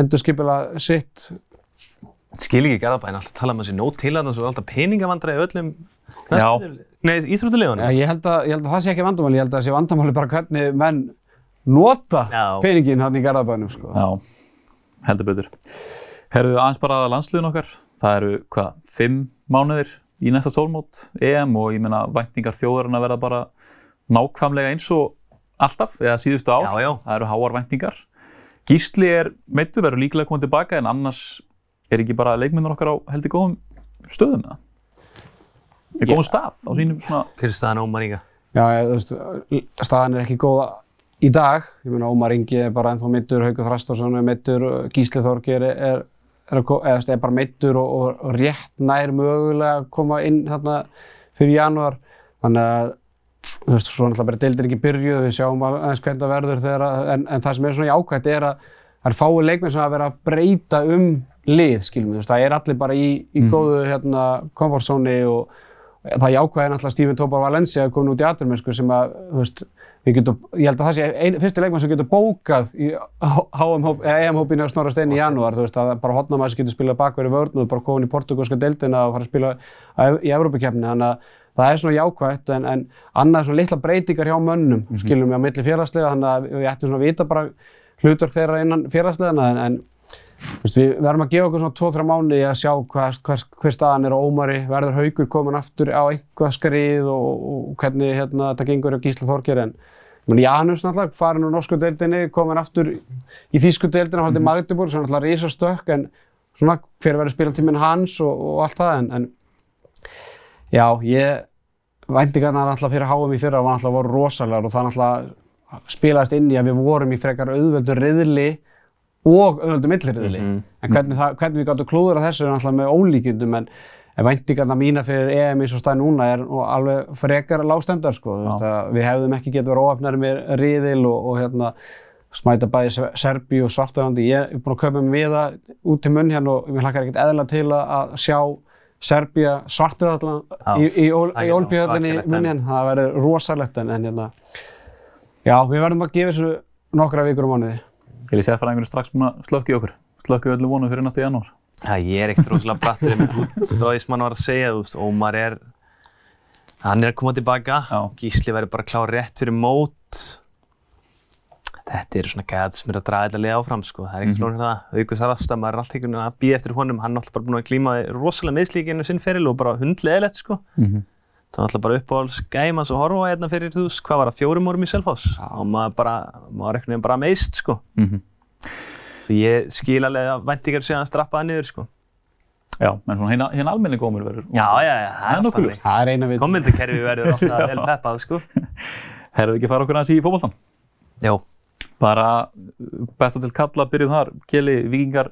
endur skipila sitt. Skil ekki Garðabæn, alltaf tala um að sé nót til að það svo er alltaf peningavandræði öllum Já. knattspyrnu- Nei, íþróttulegunum. Ég held, að, ég held að það sé ekki vandamáli, ég held að það sé vandamáli bara hvernig menn nota Já. peningin hann í Garðabænum. Sko. Já, heldur betur. Herðu aðeins bara að landsliðin okkar. Það eru, hvað, fimm mánuðir í næsta stólmót EM og ég meina væntingar þjóðarinn að verða bara nákvæmlega eins og alltaf, eða síðustu ár. Já, já. Það eru háar væntingar. Gísli er meittur, verður líklega komið tilbaka en annars er ekki bara leikmyndur okkar á heldur góðum stöðum eða? Er góðum stað á sínum svona... Hver er staðan Ómar Inga? Já, ég, þú veist, staðan er ekki góð í dag. Ég meina, Ómar Ingi er bara ennþá meittur, Haukur Þrastarsson er meittur, Gísli Þorgir er, er, er, eða, er bara meittur og, og, rétt nær mögulega að koma inn þarna fyrir janúar. Þannig að, þú veist, svo náttúrulega bara deildir ekki byrjuð, við sjáum aðeins hvernig það verður þegar að, en, en það sem er svona jákvæmt er að það er fáið leikmenn sem að vera að breyta um lið, skilum við, þú veist, það er allir bara í, í góðu, hérna, komfortzóni og það jákvæði er náttúrulega Stephen Tobar Valencia að koma út í aturmennsku sem að, þú veist, við getum, ég held að það sé ein, fyrsti leikmann sem getur bókað í EM-hópinu á Snorra Steini í janúar, þú veist, að bara hotnamaður sem getur spilað bakverði vörn og bara komin í portugalska deildina og fara að spila í Evrópakefni, þannig að það er svona jákvætt en, en annað svona litla breytingar hjá mönnum, skilum við á milli félagslega, þannig að við ættum svona að vita bara hlutverk þeirra innan félagslegana en, en veist, við verðum að gefa okkur svona 2-3 mánuði að sjá hvað, hvað, hver staðan er á Ómari, verður haugur komin aftur á einhvað skrið og, og hvernig hérna, þetta gengur á Gísla Þorger en Janus náttúrulega farin úr norsku deildinni, komin aftur í þýsku deildina, hann til Magdeburg, sem er náttúrulega risa stökk en svona hver verður spilatíminn hans og, og allt það en, en já, ég væntingarnar náttúrulega fyrir HM í fyrra var náttúrulega voru rosalegar og það náttúrulega spilaðist inn í að við vorum í frekar auðveldu riðli og auðvöldu milliriðli. En hvernig, það, hvernig við gáttum klúður að þessu er náttúrulega með ólíkjundum en væntingarna mína fyrir EM eins og stað núna er alveg frekar lágstemdar sko. Að Við hefðum ekki getið verið óöfnari með riðil og, og hérna smæta bæði Se- Serbíu og Svartalandi. Ég er búinn að kaupa mig við það út til munn hérna og mér hlakkar ekkert eðla til að, að sjá Serbía Svartalandi Já, í, í, það í Olbíhöllinni svakalegt munn hérna. Það verður rosalegt en, en hérna Já, við verðum að gefa þessu nokkra vikur um mánuði. Ég er sérfæðingur strax búin að slökka í okkur. Slökka í öllu vonum fyrir næsta janúar. Já, ég er ekkert rosalega brattur með út frá því sem hann var að segja, þú veist, Ómar er, hann er að koma tilbaka, Já. Gísli verður bara klár rétt fyrir mót. Þetta eru svona gæðat sem er að draga þetta liða áfram, sko, það er ekkert flóknir það. Haukur Þarastad, maður er alltaf einhvern veginn að býða eftir honum, hann er alltaf bara búinn að glíma rosalega meðslíkinu sinn feril og bara hundleðilegt, sko. Mhm. Það var alltaf bara uppáhalds gæmans að horfa á hérna fyrir, þú veist, hvað var það, fjórum árum í Selfoss? Og maður bara, maður er einhvern veginn bara meist, sko. Mhm. Svo ég skil alveg að væntingar sé að strappa það niður, sko. Já, en svona hérna, hérna almenni gómur verður. Já, já, já, það er nokkuð. Það er eina við. Kommentarkerfi verður alltaf vel peppað, sko. Herðu ekki að fara okkur aðeins í fótboltan? Já. Bara uh, besta til kalla byrjuð þar. Keli, vikingar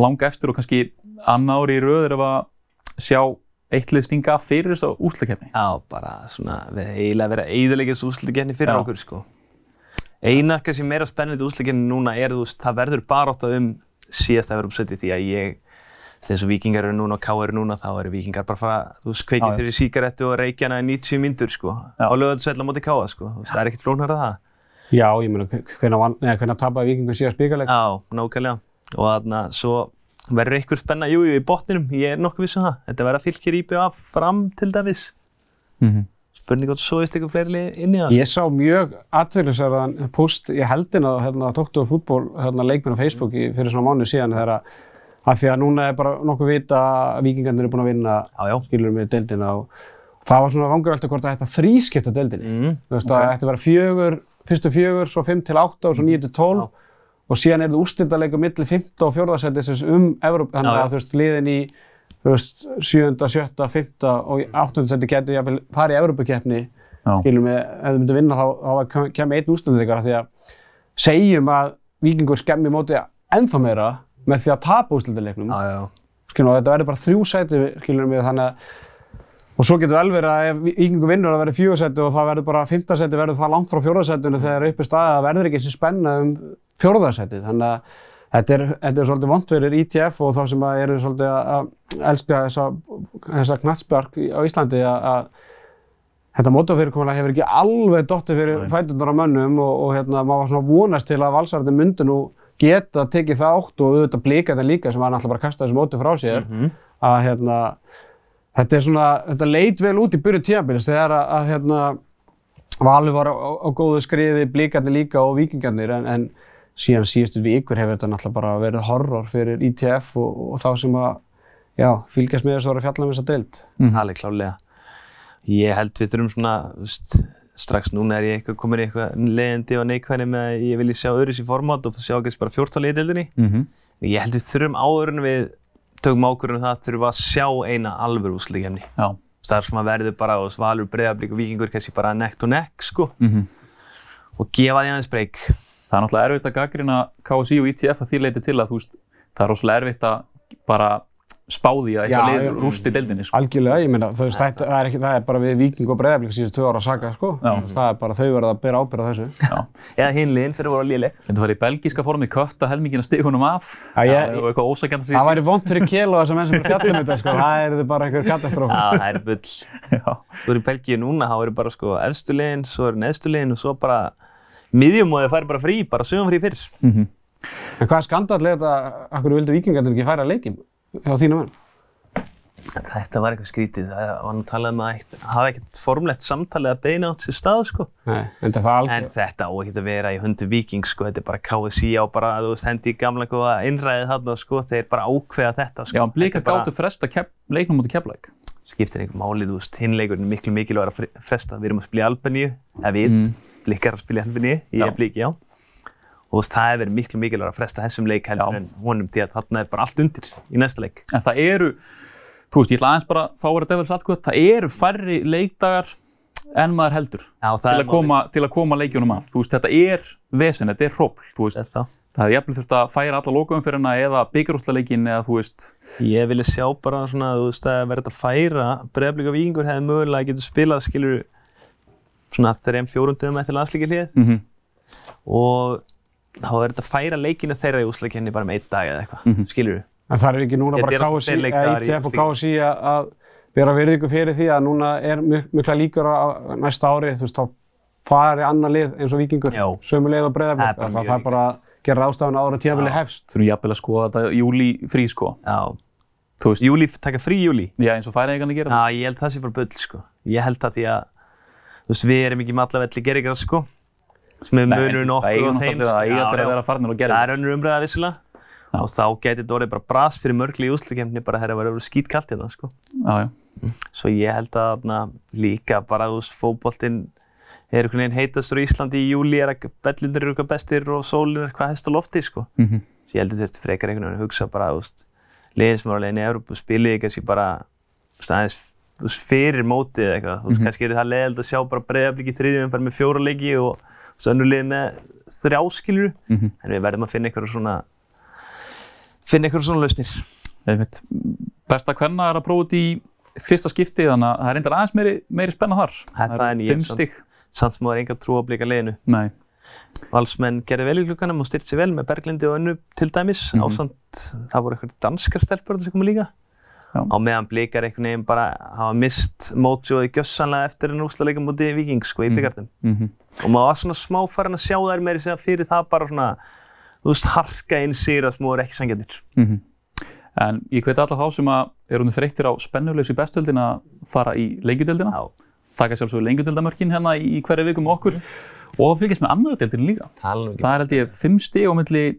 langa eftir og kannski annar ári í röð er að sjá eitt lið stinga fyrir þess að úslakefni. Já, bara svona, við eiginlega verið að eyðilegja þessu úslikenni fyrir Já. okkur, sko. Eina kannski meira spennandi úslikenni núna er, þú veist, það verður bara átt um síðasta Evropasæti því að ég, eins og vikingar eru núna og K eru núna, þá eru vikingar bara að fara, þú veist, kveikið fyrir síkarettu og reykjana í 90 myndur, sko. Já. Á lögðarsveitla móti K, sko. Þú veist, það er ekkert flóknar að það. Já, ég meina, hvenær tapaði Víkingur síðan spíkarleik? Já, nákvæmlega. Og þarna, svo verður einhver spenna, jú, jú, í botninum, ég er nokkuð viss um það. Þetta verður að fylgja IBA fram til dæmis. Mm -hmm. Spurning hvort svo veist ykkur fleiri inn í það. Ég sá mjög aðtöðlisverðan post, ég held inn á hérna, Dr. Fútból hérna, leikminn á Facebook í, fyrir svona mánuð síðan þegar að, að því að núna er bara nokkuð vita að vikingarnir eru búin að vinna Já, já. skilur með deildina og það var svona vangurvelta hvort það ætti að þrískipta deildinni. Mm. Þú veist, ætti að vera fjögur, fyrstu fjögur, svo 5 til 8 og svo 9 til 12 Já. og síðan er það úrstildalegur milli 5. og 4. setis um Evróp, þannig að þú veist, liðin í þú veist, 7., 7., 5. og 8. seti getur jafnvel farið í Evrópukeppni skilum við, ef þau myndu vinna þá, þá kem- kemur einn úrstildalegur af því að segjum að vikingur skemmi móti ennþá meira með því að tapa úrslitaleiknum. Skilur, og þetta verður bara þrjú sæti, skilur mig, þannig að og svo getur vel verið að ef vikingur vinnur að verður fjögur sæti og það verður bara fymta sæti verður það langt frá fjórðarsætinu þegar uppi staðið að verður ekki þessi spenna um fjórðarsæti. Þannig að þetta er, þetta er svolítið vond fyrir ITF og þá sem að eru svolítið að, að elska þessa, þessa knatsbjörg á Íslandi að, að þetta mótafyrirkomulega hefur ekki alveg dottið fyrir fætundar á mönnum og, og hérna, maður var svona vonast til að valsarði myndi nú geta tekið það átt og auðvitað blika þetta líka sem var náttúrulega bara að kasta þessu móti frá sér að hérna, þetta er svona, þetta leit vel út í byrju tímabilis þegar að, að hérna, Valur var á, á, á góðu skriði, blikarnir líka og vikingarnir en, en síðan síðustu vikur hefur þetta náttúrulega bara verið horror fyrir ITF og, og þá sem að já, fylgjast með þessu að vera að fjalla um þessa deild. Alveg klálega. Ég held við þurfum svona, veist, strax núna er ég eitthvað komin í eitthvað leiðindi og neikvæðni með að ég vilji sjá öðru í formát og sjá kannski bara 14 liði deildinni. Mhm. Ég held við þurfum áður en við tökum ákvörðun um það þurfum við að sjá eina alvöru úrslitakefni. Já. Það er svona verður bara og Valur, Breiðablík og Víkingur kannski bara neck to neck sko Mhm. og gefa því aðeins breyk. Það er náttúrulega erfitt að gaggrina KSI og ITF að því leiti til að þú veist, það er rosalega erfitt að bara spá því að eitthvað Já, lið já. rústi deildinni, sko. Algjörlega, ég meina, þú veist, þetta, það, er ekki, það er bara við Víking og Breiðablík síðust tvö ára að saga, sko. Já. Það er bara þau verða að bera ábyrða þessu. Já. Eða hinn liðin fyrir að voru léleg. Þetta var í belgíska formi kötta helmingina stigunum af Já, ég- og eitthvað ósækjandi Það væri vond fyrir Kjell og þessar menn sem er fjallum þetta, sko. Það er bara einhver katastróf. Já, það er bull. Já. Þú eru í Belgíu núna, þá eru bara sko efstu liðin, svo eru neðstu liðin og svo bara miðjum og þau færi bara frí, bara sögum frí fyrr. Mhm. En hvað er skandall er þetta, akkur vildu vikingarnir ekki færa leikinn hjá þínu menn? Þetta var eitthvað skrítið, það var nú talað um að eitt- hafa ekkert formlegt samtalið að beina átt sér stað sko. Nei, en það er En þetta á ekkert að vera í hundu viking sko, þetta er bara KSI á bara, þú veist, hendi í gamla góða innræðið þarna sko, þeir bara ákveða þetta sko. Já, blika Þetta er bara- gáttu fresta leiknum mútið keflæk. skiptir einhver máli, þú veist, hinleikurinn er miklu mikilvægur að fre- fresta. Við erum að spila í Albaníu, eða við, Mm. blikar að spila í Albaníu, ég er blík, já. Og það hefur verið miklu mikilvægur að fresta þessum leik heldur en honum, því að þarna er bara allt undir í næsta leik. En það eru, þú veist, ég ætla aðeins bara að fá að vera devils atkvæð, það eru færri leikdagar en maður heldur Já, til að, koma, til að koma leikjunum af. Veist, þetta er vesen, þetta er hrópl, þú veist. Þetta. Það hefði jafnvel þurft að færa alla lokaumfyrirna eða byggarúsleikin eða þú veist, Ég vilja sjá bara svona, þú veist, að verða að færa, Breiðablík og Víkingur hefði mögulega getið spilað, skilur, svona þreim fjórum dögum eftir landslíki hlið mm og þá er þetta að færa leikina þeirra í úslakenni bara með einn dag eða eitthvað, Mhm. skilur En það er ekki núna bara KSI, ITF og. KSI að, að vera virðingu fyrir því að núna er mik mikla líkur á næsta ári, þú veist, þá fari annar lið eins og vikingur, sömu lið og Það bara Það, það er bara að gera ástafan ára tímabili Já. hefst. þurfum jafnvel að skoða þetta júli frí, sko. Já, Þú veist, júli, taka frí júli. já, eins og færiðingarnir gera. Já, ég held það sé bara bull, sko. Ég held það því að, þú veist, við erum ekki með alla velli gerðingar, sko. Sem er Nei, munurinn það okkur eiga og þeim. það eiga allir að vera farnir og Það gera er önnur umræða vissilega. Og þá geti þetta orðið bara bras fyrir mörgli í úslakefni, bara þegar það var skýt kallt hérna, sko. Já, já. Svo ég held að þarna líka bara, þú veist, fótboltinn er einhvern veginn heitastur í Íslandi í júli, er að bellindir eru eitthvað bestir og sólinn er hvað hest á lofti, sko. Mm Svo ég held að þetta frekar einhvern veginn að hugsa bara, þú veist, liðin sem er á leiðin í Európu spilið kannski bara, þú veist, fyrir mótið eða eitthvað. Þú veist, Mhm. kannski er það leiðild að sjá bara breiðablík í þriðjum, bara með fjóra leiki og lið með þrjá skilur. -hmm. En við verðum að finna eitthvað svona, finna eitthvað svona lausnir. Einmitt. Besta hvenna er að prófa þetta í fyrsta skipti þannig að það er reyndar aðeins meiri, meiri spenna þar. Þetta það er stig. Samt sem það er enga trú að blika liðinu. Nei. Valsmenn gerði vel í klukkanum og styrt sér vel með Berglindi og önnu til dæmis. Mhm. Ásamt, það voru eitthvað danskar stelpur sem komu líka. Já. Á meðan blikar einhvern veginn bara hafa mist mótsjóði gjössanlega eftir en úrslaleika mútið Víkings sko í Mhm. byggartum. Mm Og maður var svona smá farin að sjá þær meiri segja fyrir það bara svona, þú veist, harka inn sér að smá er ekki sangjarnir. -hmm. En ég hveti alla þá sem að eru nú þreyttir á spennulegs í bestöldin að fara í lengjudeldina. Já. Taka sjálfsögur lengjudeldamörkin hérna í, í hverju viku með okkur. Og fylgjast með annar deildinu líka. Það er held ég fimm stig á milli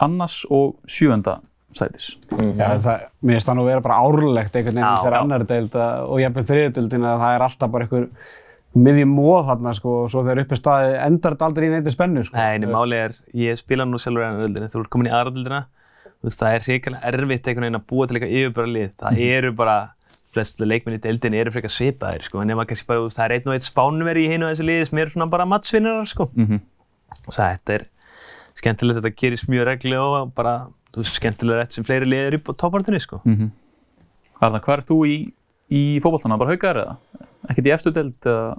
annars og sjöunda sætis. Já, það, mér finnst það nú vera bara árlegt einhvern veginn þessar já. annari deild að- og jafnveg þriðudeildin að það er alltaf bara einhver miðjum móð þarna sko og svo þegar uppi staði endar þetta aldrei í neitt spennu sko. Nei, en máli er, ég spila nú sjálfur enn öldin, þú ert komin í aðra öldina, þú veist, það er hrikalega erfitt einhvern veginn að búa til eitthvað yfirbara lið. Það eru bara, flestu leikmenn í deildinni eru frekar svipaðir, sko, en ef maður kannski bara, það er einn og einn spánveri í hinu þessu liði sem eru svona bara mattsvinnarar, sko. Mm Og það, þetta er, skemmtilegt að þetta gerist mjög regli og bara, skemmtilega rétt sem fleiri liðir upp á toppartinni, sko. Mm Arnar, hvað ert þú í, í fótboltana? Bara haugaður eða? Ekkert í efstu deild eða?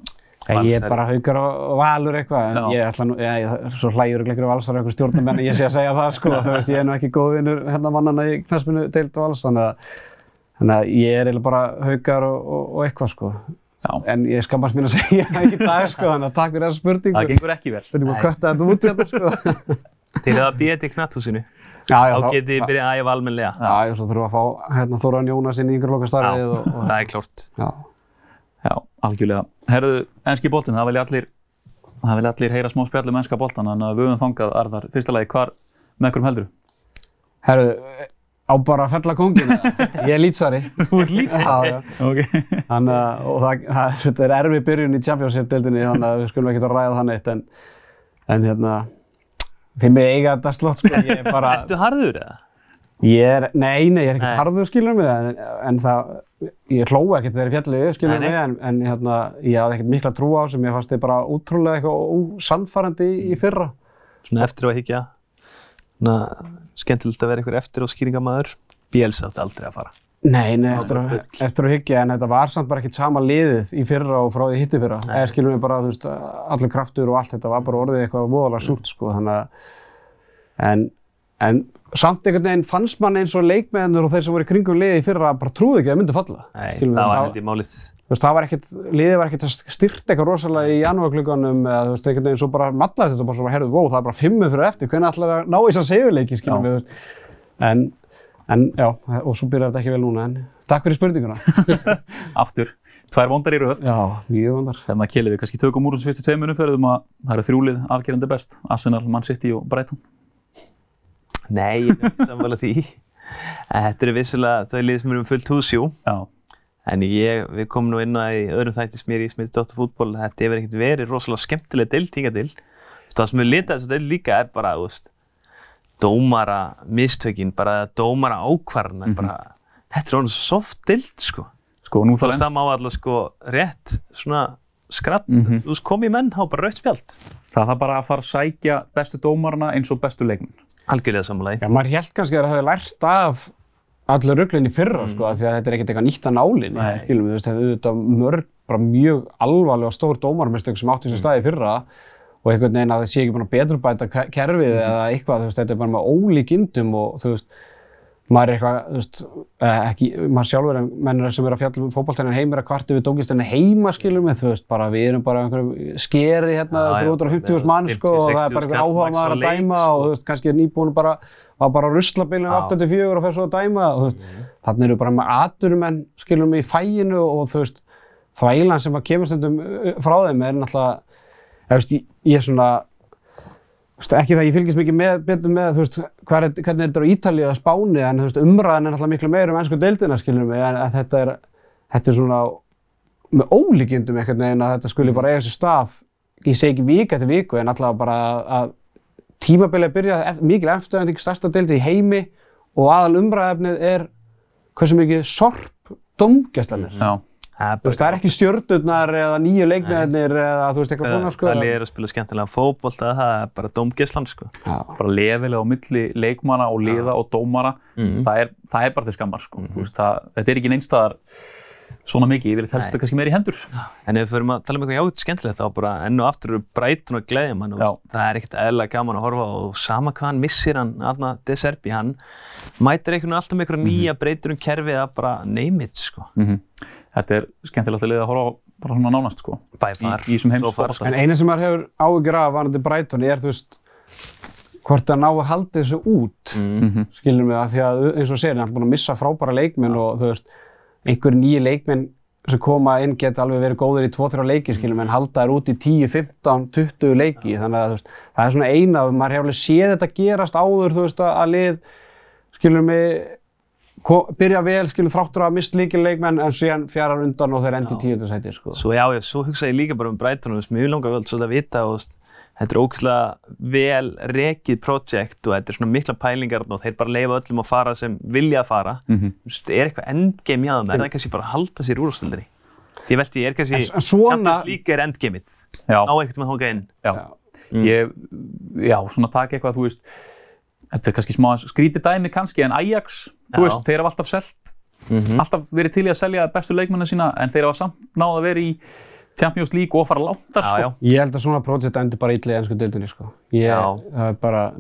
Ég er bara haukar og valur eitthvað, en ég ætla nú, ég, ég, svo hlægjur ekki valsar og eitthvað stjórnarmenn, ég sé að segja það sko, þú veist, ég er nú ekki góð vinnur hérna mannana í knaspinu deild og vals, þannig að, ég er eiginlega bara haukar og, og, og eitthvað sko. Já, En ég skammast mér að segja það ekki í dag sko, þannig að takk fyrir þessa spurningu. það gengur ekki vel. Spurningu að kötta þetta út hérna sko. Þeir eru að býja þetta í knatthúsinu. Þá getið þið byrjað að æfa almennilega. Já, já, svo þurfum við að fá hérna Þóran Jónas inn í yngur lokastarfið og, og, það er klárt. já. Já, algjörlega. Herðu, enski boltinn, það vilja allir, það vilja allir heyra smá spjallum enska boltan, þannig að við höfum þangað, Arnar, fyrsta lagi, hvar, með hverjum heldur? Herru, á bara að fella kóngin, ég er lýtsari. Þú ert lít? Já, já. Ok. Þannig að, og það, það, þetta er erfið byrjun í Championship-deildinni, þannig að við skulum ekkert að ræða það neitt, en, en hérna, þið með eiga þetta slott, sko, ég er bara, Ertu harður eða? ég er, nei, nei, ég er ekki Nei. harður, skilur mig, en, en það, ég hlói ekkert þegar ég fjalli, skilur mig, en, en hérna, ég hafði ekkert mikla trú á sem ég fannst þið bara útrúlega eitthvað ósannfærandi í, í fyrra. Svona eftir á að higgja. Svona skemmtilegt að vera einhver eftir og skýringamæður. Bielsa átti aldrei að fara. Nei, nei, eftir, að, eftir að hyggja, en þetta var samt bara ekkert sama liðið í fyrra og frá því hitti fyrra. Eða skilum við bara, þú veist, allur kraftur og allt þetta var bara orðið eitthvað voðalega súrt, sko, þannig að, en, en samt einhvern veginn fannst mann eins og leikmennur og þeir sem voru í kringum liðið í fyrra bara trúði ekki að það myndi falla. Nei, við, það var held ég málið. Þú veist, það var ekkert, liðið var ekkert að styrta eitthvað rosalega í janúarklukkanum eða þú veist, einhvern veginn svo bara mallaðist þetta bara herðu, wow, það er bara fimmu fyrir eftir, hvernig ætlar að ná í þessar segjuleiki, skilum við, þú veist. En, en, já, og svo byrjar þetta ekki vel núna, en takk fyrir spurninguna. Aftur, tvær vondar í röð. Já, mjög vandar. Hérna kilið við kannski tökum úr þessu fyrstu tveim umferðum að það eru þrjúlið afgerandi best. Arsenal, Man City og Brighton. Nei, ég er samvæla því. En Þetta eru vissulega þau lið sem eru um fullt húsjú. Já, En ég, við komum nú inn á það í öðrum þætti sem ég er í sem heitir Dóttar fútból. Þetta hefur ekkert verið rosalega skemmtilega deild hingað til. Það sem við litað dómara mistökin, bara dómara ákvarðan, bara, þetta er orðin soft deild, sko. sko nú Þú veist, það má alltaf sko rétt svona skratt, Mhm. þú veist, kom í menn, há bara rautt spjald. það þarf bara að fara að sækja bestu dómarna eins og bestu leikmenn. Algjörlega sammálaði. Já, maður held kannski að það hefði lært af allir rugglinn í fyrra, sko, af því að þetta er ekkert eitthvað nýtt að nálinni, þú veist, þetta er auðvitað mörg, bara mjög alvarlega stór dómarmestök sem áttu sér staði í fyrra og einhvern veginn að það sé ekki búin að betrurbæta ke- kerfið eða eitthvað, þú veist, þetta er bara með ólíkindum og þú veist, maður er eitthvað, þú veist, eh, ekki, maður sjálfur en mennir sem er að fjalla um fótballtænin heim er að kvarti við dóngistinni heima, skilum við, þú veist, bara við erum bara einhverjum skeri hérna, Já, já, 350.000 mann, sko, og það er bara 50, 60 einhver áhuga maður að dæma sko. og þú veist, kannski er nýbúin bara, var bara á ruslabilinu Já. 84 og fer svo að dæma og þú veist, þannig eru bara með aturumenn, skilum við, í fæinu og þú veist, þvælan sem að kemur stundum uh, frá þeim er náttúrulega, veist, ég, ég er svona, veist, ekki það að ég fylgist mikið með, betur með, veist, er, hvernig er þetta á Ítalíu eða Spáni, en umræðan er náttúrulega miklu meira um ennsku deildina, skilum við, en, þetta er, þetta er svona með ólíkindum einhvern veginn að þetta skuli bara eiga sér stað, ég segi ekki vika eftir viku, en allavega bara að- tímabilið byrjað eft, mikil eftirvænding stærsta deildi í heimi og aðal umræðefnið er hversu mikið sorp domgæslan er. Já, Það Þú veist, það er ekki stjörnurnar eða nýju leikmiðarnir eða þú veist eitthvað svona sko. Það liðir að spila skemmtilega fótbolta, það er bara dómgæslan, sko. Já. bara lefilega á milli leikmanna og liða og dómara. Mhm. Það, er, það er bara til skammar, sko. Þú veist, það, þetta er ekki neinstæðar svona mikið, ég vil helst það kannski meira í hendur. En ef við förum að tala um eitthvað játt skemmtilegt þá bara enn og aftur eru Brighton að gleðja mann og Já. það er ekkert eðlilega gaman að horfa og sama hvað hann missir hann, Arna De Serbi, hann mætir einhvern veginn alltaf með einhverja nýja breytur um kerfið að bara name it, sko. Mm Þetta er skemmtilegt að liða að horfa á bara svona nánast, sko. By Í, þessum heims So far, fótbolta, En sko. eina sem maður hefur áhyggjur af varandi Brighton er þú veist hvort það ná að halda þessu út Mm. Mhm. skilur mig að því að eins og segir hann er búin að missa frábæra leikmenn og þú veist einhverjir nýju leikmenn sem koma inn geta alveg verið góðir í 2-3 leiki skilur mig en halda þær út í 10, 15, 20 leiki. Þannig að veist það er svona eina að maður hefur alveg séð þetta gerast áður þú veist að lið skilur mig ko- byrja vel skilur þráttur að mist líkil leikmenn en síðan fjarar undan og þeir endi í tíundu sæti sko. Svo já, já, svo hugsa ég líka bara um Brighton og mér langar vel svolítið að vita og þetta er ógeðslega vel rekið projekt og þetta er svona mikla pælingar og þeir bara leifa öllum að fara sem vilja að fara. Mhm. Þú veist, er eitthvað endgame þeim? Er það kannski bara að halda sér úrstildri? Ég veldi, er kannski svona- Champions League er endgameið Já, á ekkert með hóka inn. já. Mm. Ég, já, svona taka eitthvað, þú veist, þetta er kannski smá skrítið dæmi kannski, en Ajax, þú Já. veist, þeir hafa alltaf selt, Mhm. alltaf verið til í að selja bestu leikmennin sína, en þeir hafa samt náð að vera í Champions League og fara langt þar, sko. já. Ég held að svona projekt endur bara illa í ennsku deildinni, sko. Ég, er bara,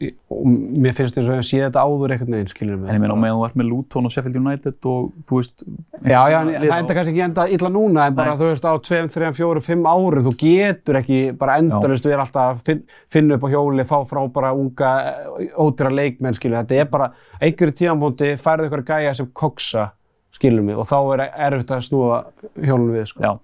ég- og mér finnst þess að ég sé þetta áður einhvern veginn, skiljum mig. En ég meina, og meðan þú ert með Luton og Sheffield United og, þú veist, Já, já, en það enda kannski ekki enda illa núna, en bara, Nei. þú veist, á 2, 3, 4, 5 árum, þú getur ekki bara endalist við alltaf að finn, finna upp á hjóli, fá frá bara unga, ódýra leikmenn, skilju. Þetta er bara, einhverju tímanbúndi færðu ykkur gæja sem koksa, skilju mig, og þá er erfitt að snúa hjólunum við, sko. já,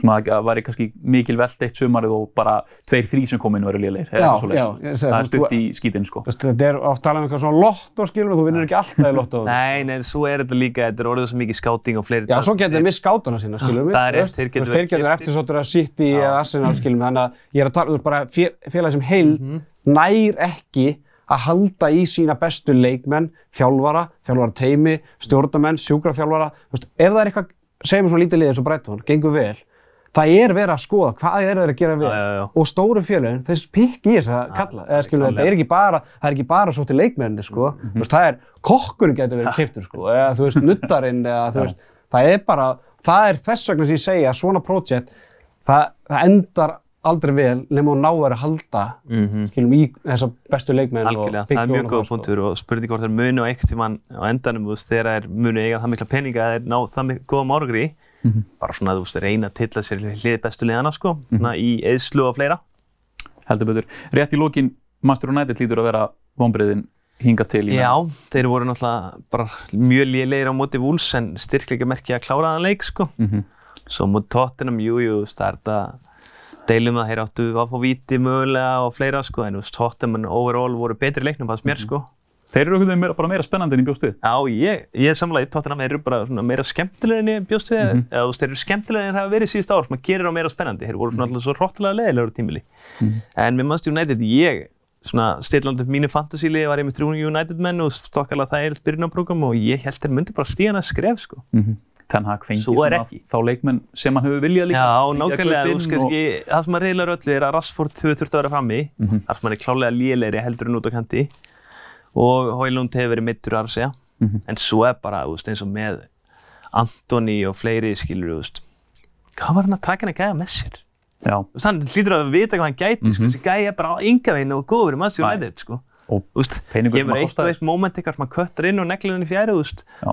svona að það væri kannski mikil veld eitt sumarið og bara tveir, þrý sem kom inn veru lélegir. Já, já, segi, Það er stutt í skítinn, sko. Þetta er oft talað um eitthvað svona lotto, skilur mig, þú vinnur ekki alltaf í lotto. Nei, nei, svo er þetta líka, þetta er orðið svo mikið skáting og fleiri Já, svo getur þeir miss skátana sína, skilur mig. Það er rétt, þeir getur veist, Þeir verið getur eftir svolítið að City eða Arsenal, skilur mig, þannig að ég er að tala, veist, bara fél- félag sem heild Mhm. nær ekki að halda í sína bestu leikmenn, þjálfara, þjálfara teimi, stjórnamenn, veist, ef það er eitthvað, segjum við svona lítið lið eins og Brighton, gengur vel, það er verið að skoða hvað er þeir að gera vel og stóru félagin, þeir pikk í þess að kalla, eða skilur, þetta er ekki bara, það er ekki bara svo til leikmenninni, sko, Mhm. þú veist, það er, kokkurinn getur verið kiptur, sko, eða þú veist, nuttarinn, eða þú veist, það er bara, það er þess vegna sem ég segja, að svona projekt, það, það endar aldrei vel nema hún náður að halda, Mhm. skilum, í þessa bestu leikmenn Algjörlega, og byggja það er mjög góð það, sko. punktur og spurning hvort það er munu á einhvern tímann á endanum, þú veist, þegar það er munu eiga það mikla peninga að þeir ná það mikla góða márugri, bara svona, þú veist, reyna að tilla sér hlið bestu liðana, sko, svona í eðslu og fleira. heldur betur. Rétt í lokin, Master United lítur að vera vonbreiðin hinga til í Já, þeir voru náttúrulega bara mjög lélegir á móti Wolves en styrkleika merki að klára þann leik, sko. Mhm. Svo mútið Tottenham, jú, jú, þú veist, það er þetta deilum að þeir áttu að fá víti mögulega og fleira, sko, en Tottenham overall voru betri leiknum, fannst mér, sko. Þeir eru veginn meira, bara meira spennandi en ég bjóst við. Já, ég, ég samlega Tottenham, þeir eru bara svona meira skemmtilegir en ég bjóst við, eða þú veist, þeir eru skemmtilegir en það hafa verið síðust ár, að gera þá meira spennandi, þeir voru svona alltaf svo hróttilega leðilegur á tímili. En með Manchester United, ég, svona stillandi upp mínu fantasíli, var ég með þrjúni United menn og stokkalega það er byrjunarprogram og ég held þeir myndi bara stíðan að skref, sko. Ten Hag fengi Svo er svona þá leikmenn sem hann hefur viljað líka. Já, að nákvæmlega, það sem að reyðlar öllu er að Rashford hefur þurft að vera frammi, Mhm. þar sem hann er klálega lélegri heldur en út á kanti og Hoylund hefur verið mittur að segja, Mhm. en svo er bara, veist, eins og með Antoni og fleiri skilur, veist, hvað var hann að taka hann að gæja með sér? Veist, hann hlýtur að vita hvað hann gæti, sko, þessi gæja er bara á yngavinn og góður Mhm. Nei. United, sko. að eitt og eitt moment eitthvað sem hann köttar inn og neglir hann í fjæri,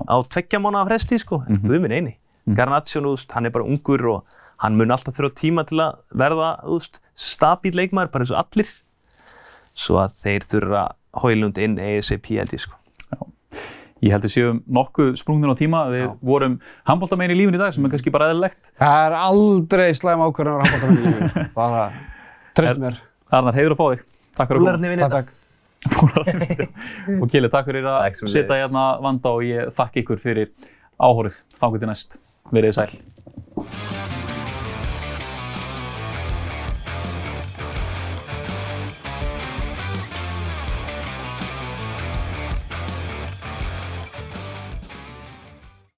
á tveggja mánuða fresti, sko, en Mhm. við minn eini. Garnaccio, þú veist, hann er bara ungur og hann mun alltaf þurfa tíma til að verða, stabíl leikmaður, bara eins og allir. Svo að þeir þurfa Hoylund inn ASAP, held ég, sko. ég held við séum nokkuð sprungnin á tíma. Við vorum handbóltamein í lífin í dag sem er kannski bara eðlilegt. Það er aldrei slæm ákvörðan að rappa það með lífi, bara, treyst mér, Arnar, heiður að fá þig. Takk fyrir að koma. Takk, takk. Og Kili, takk fyrir að sitja hérna vanda og ég þakka ykkur fyrir áhórið. Þangu til næst. Verið þið sæl.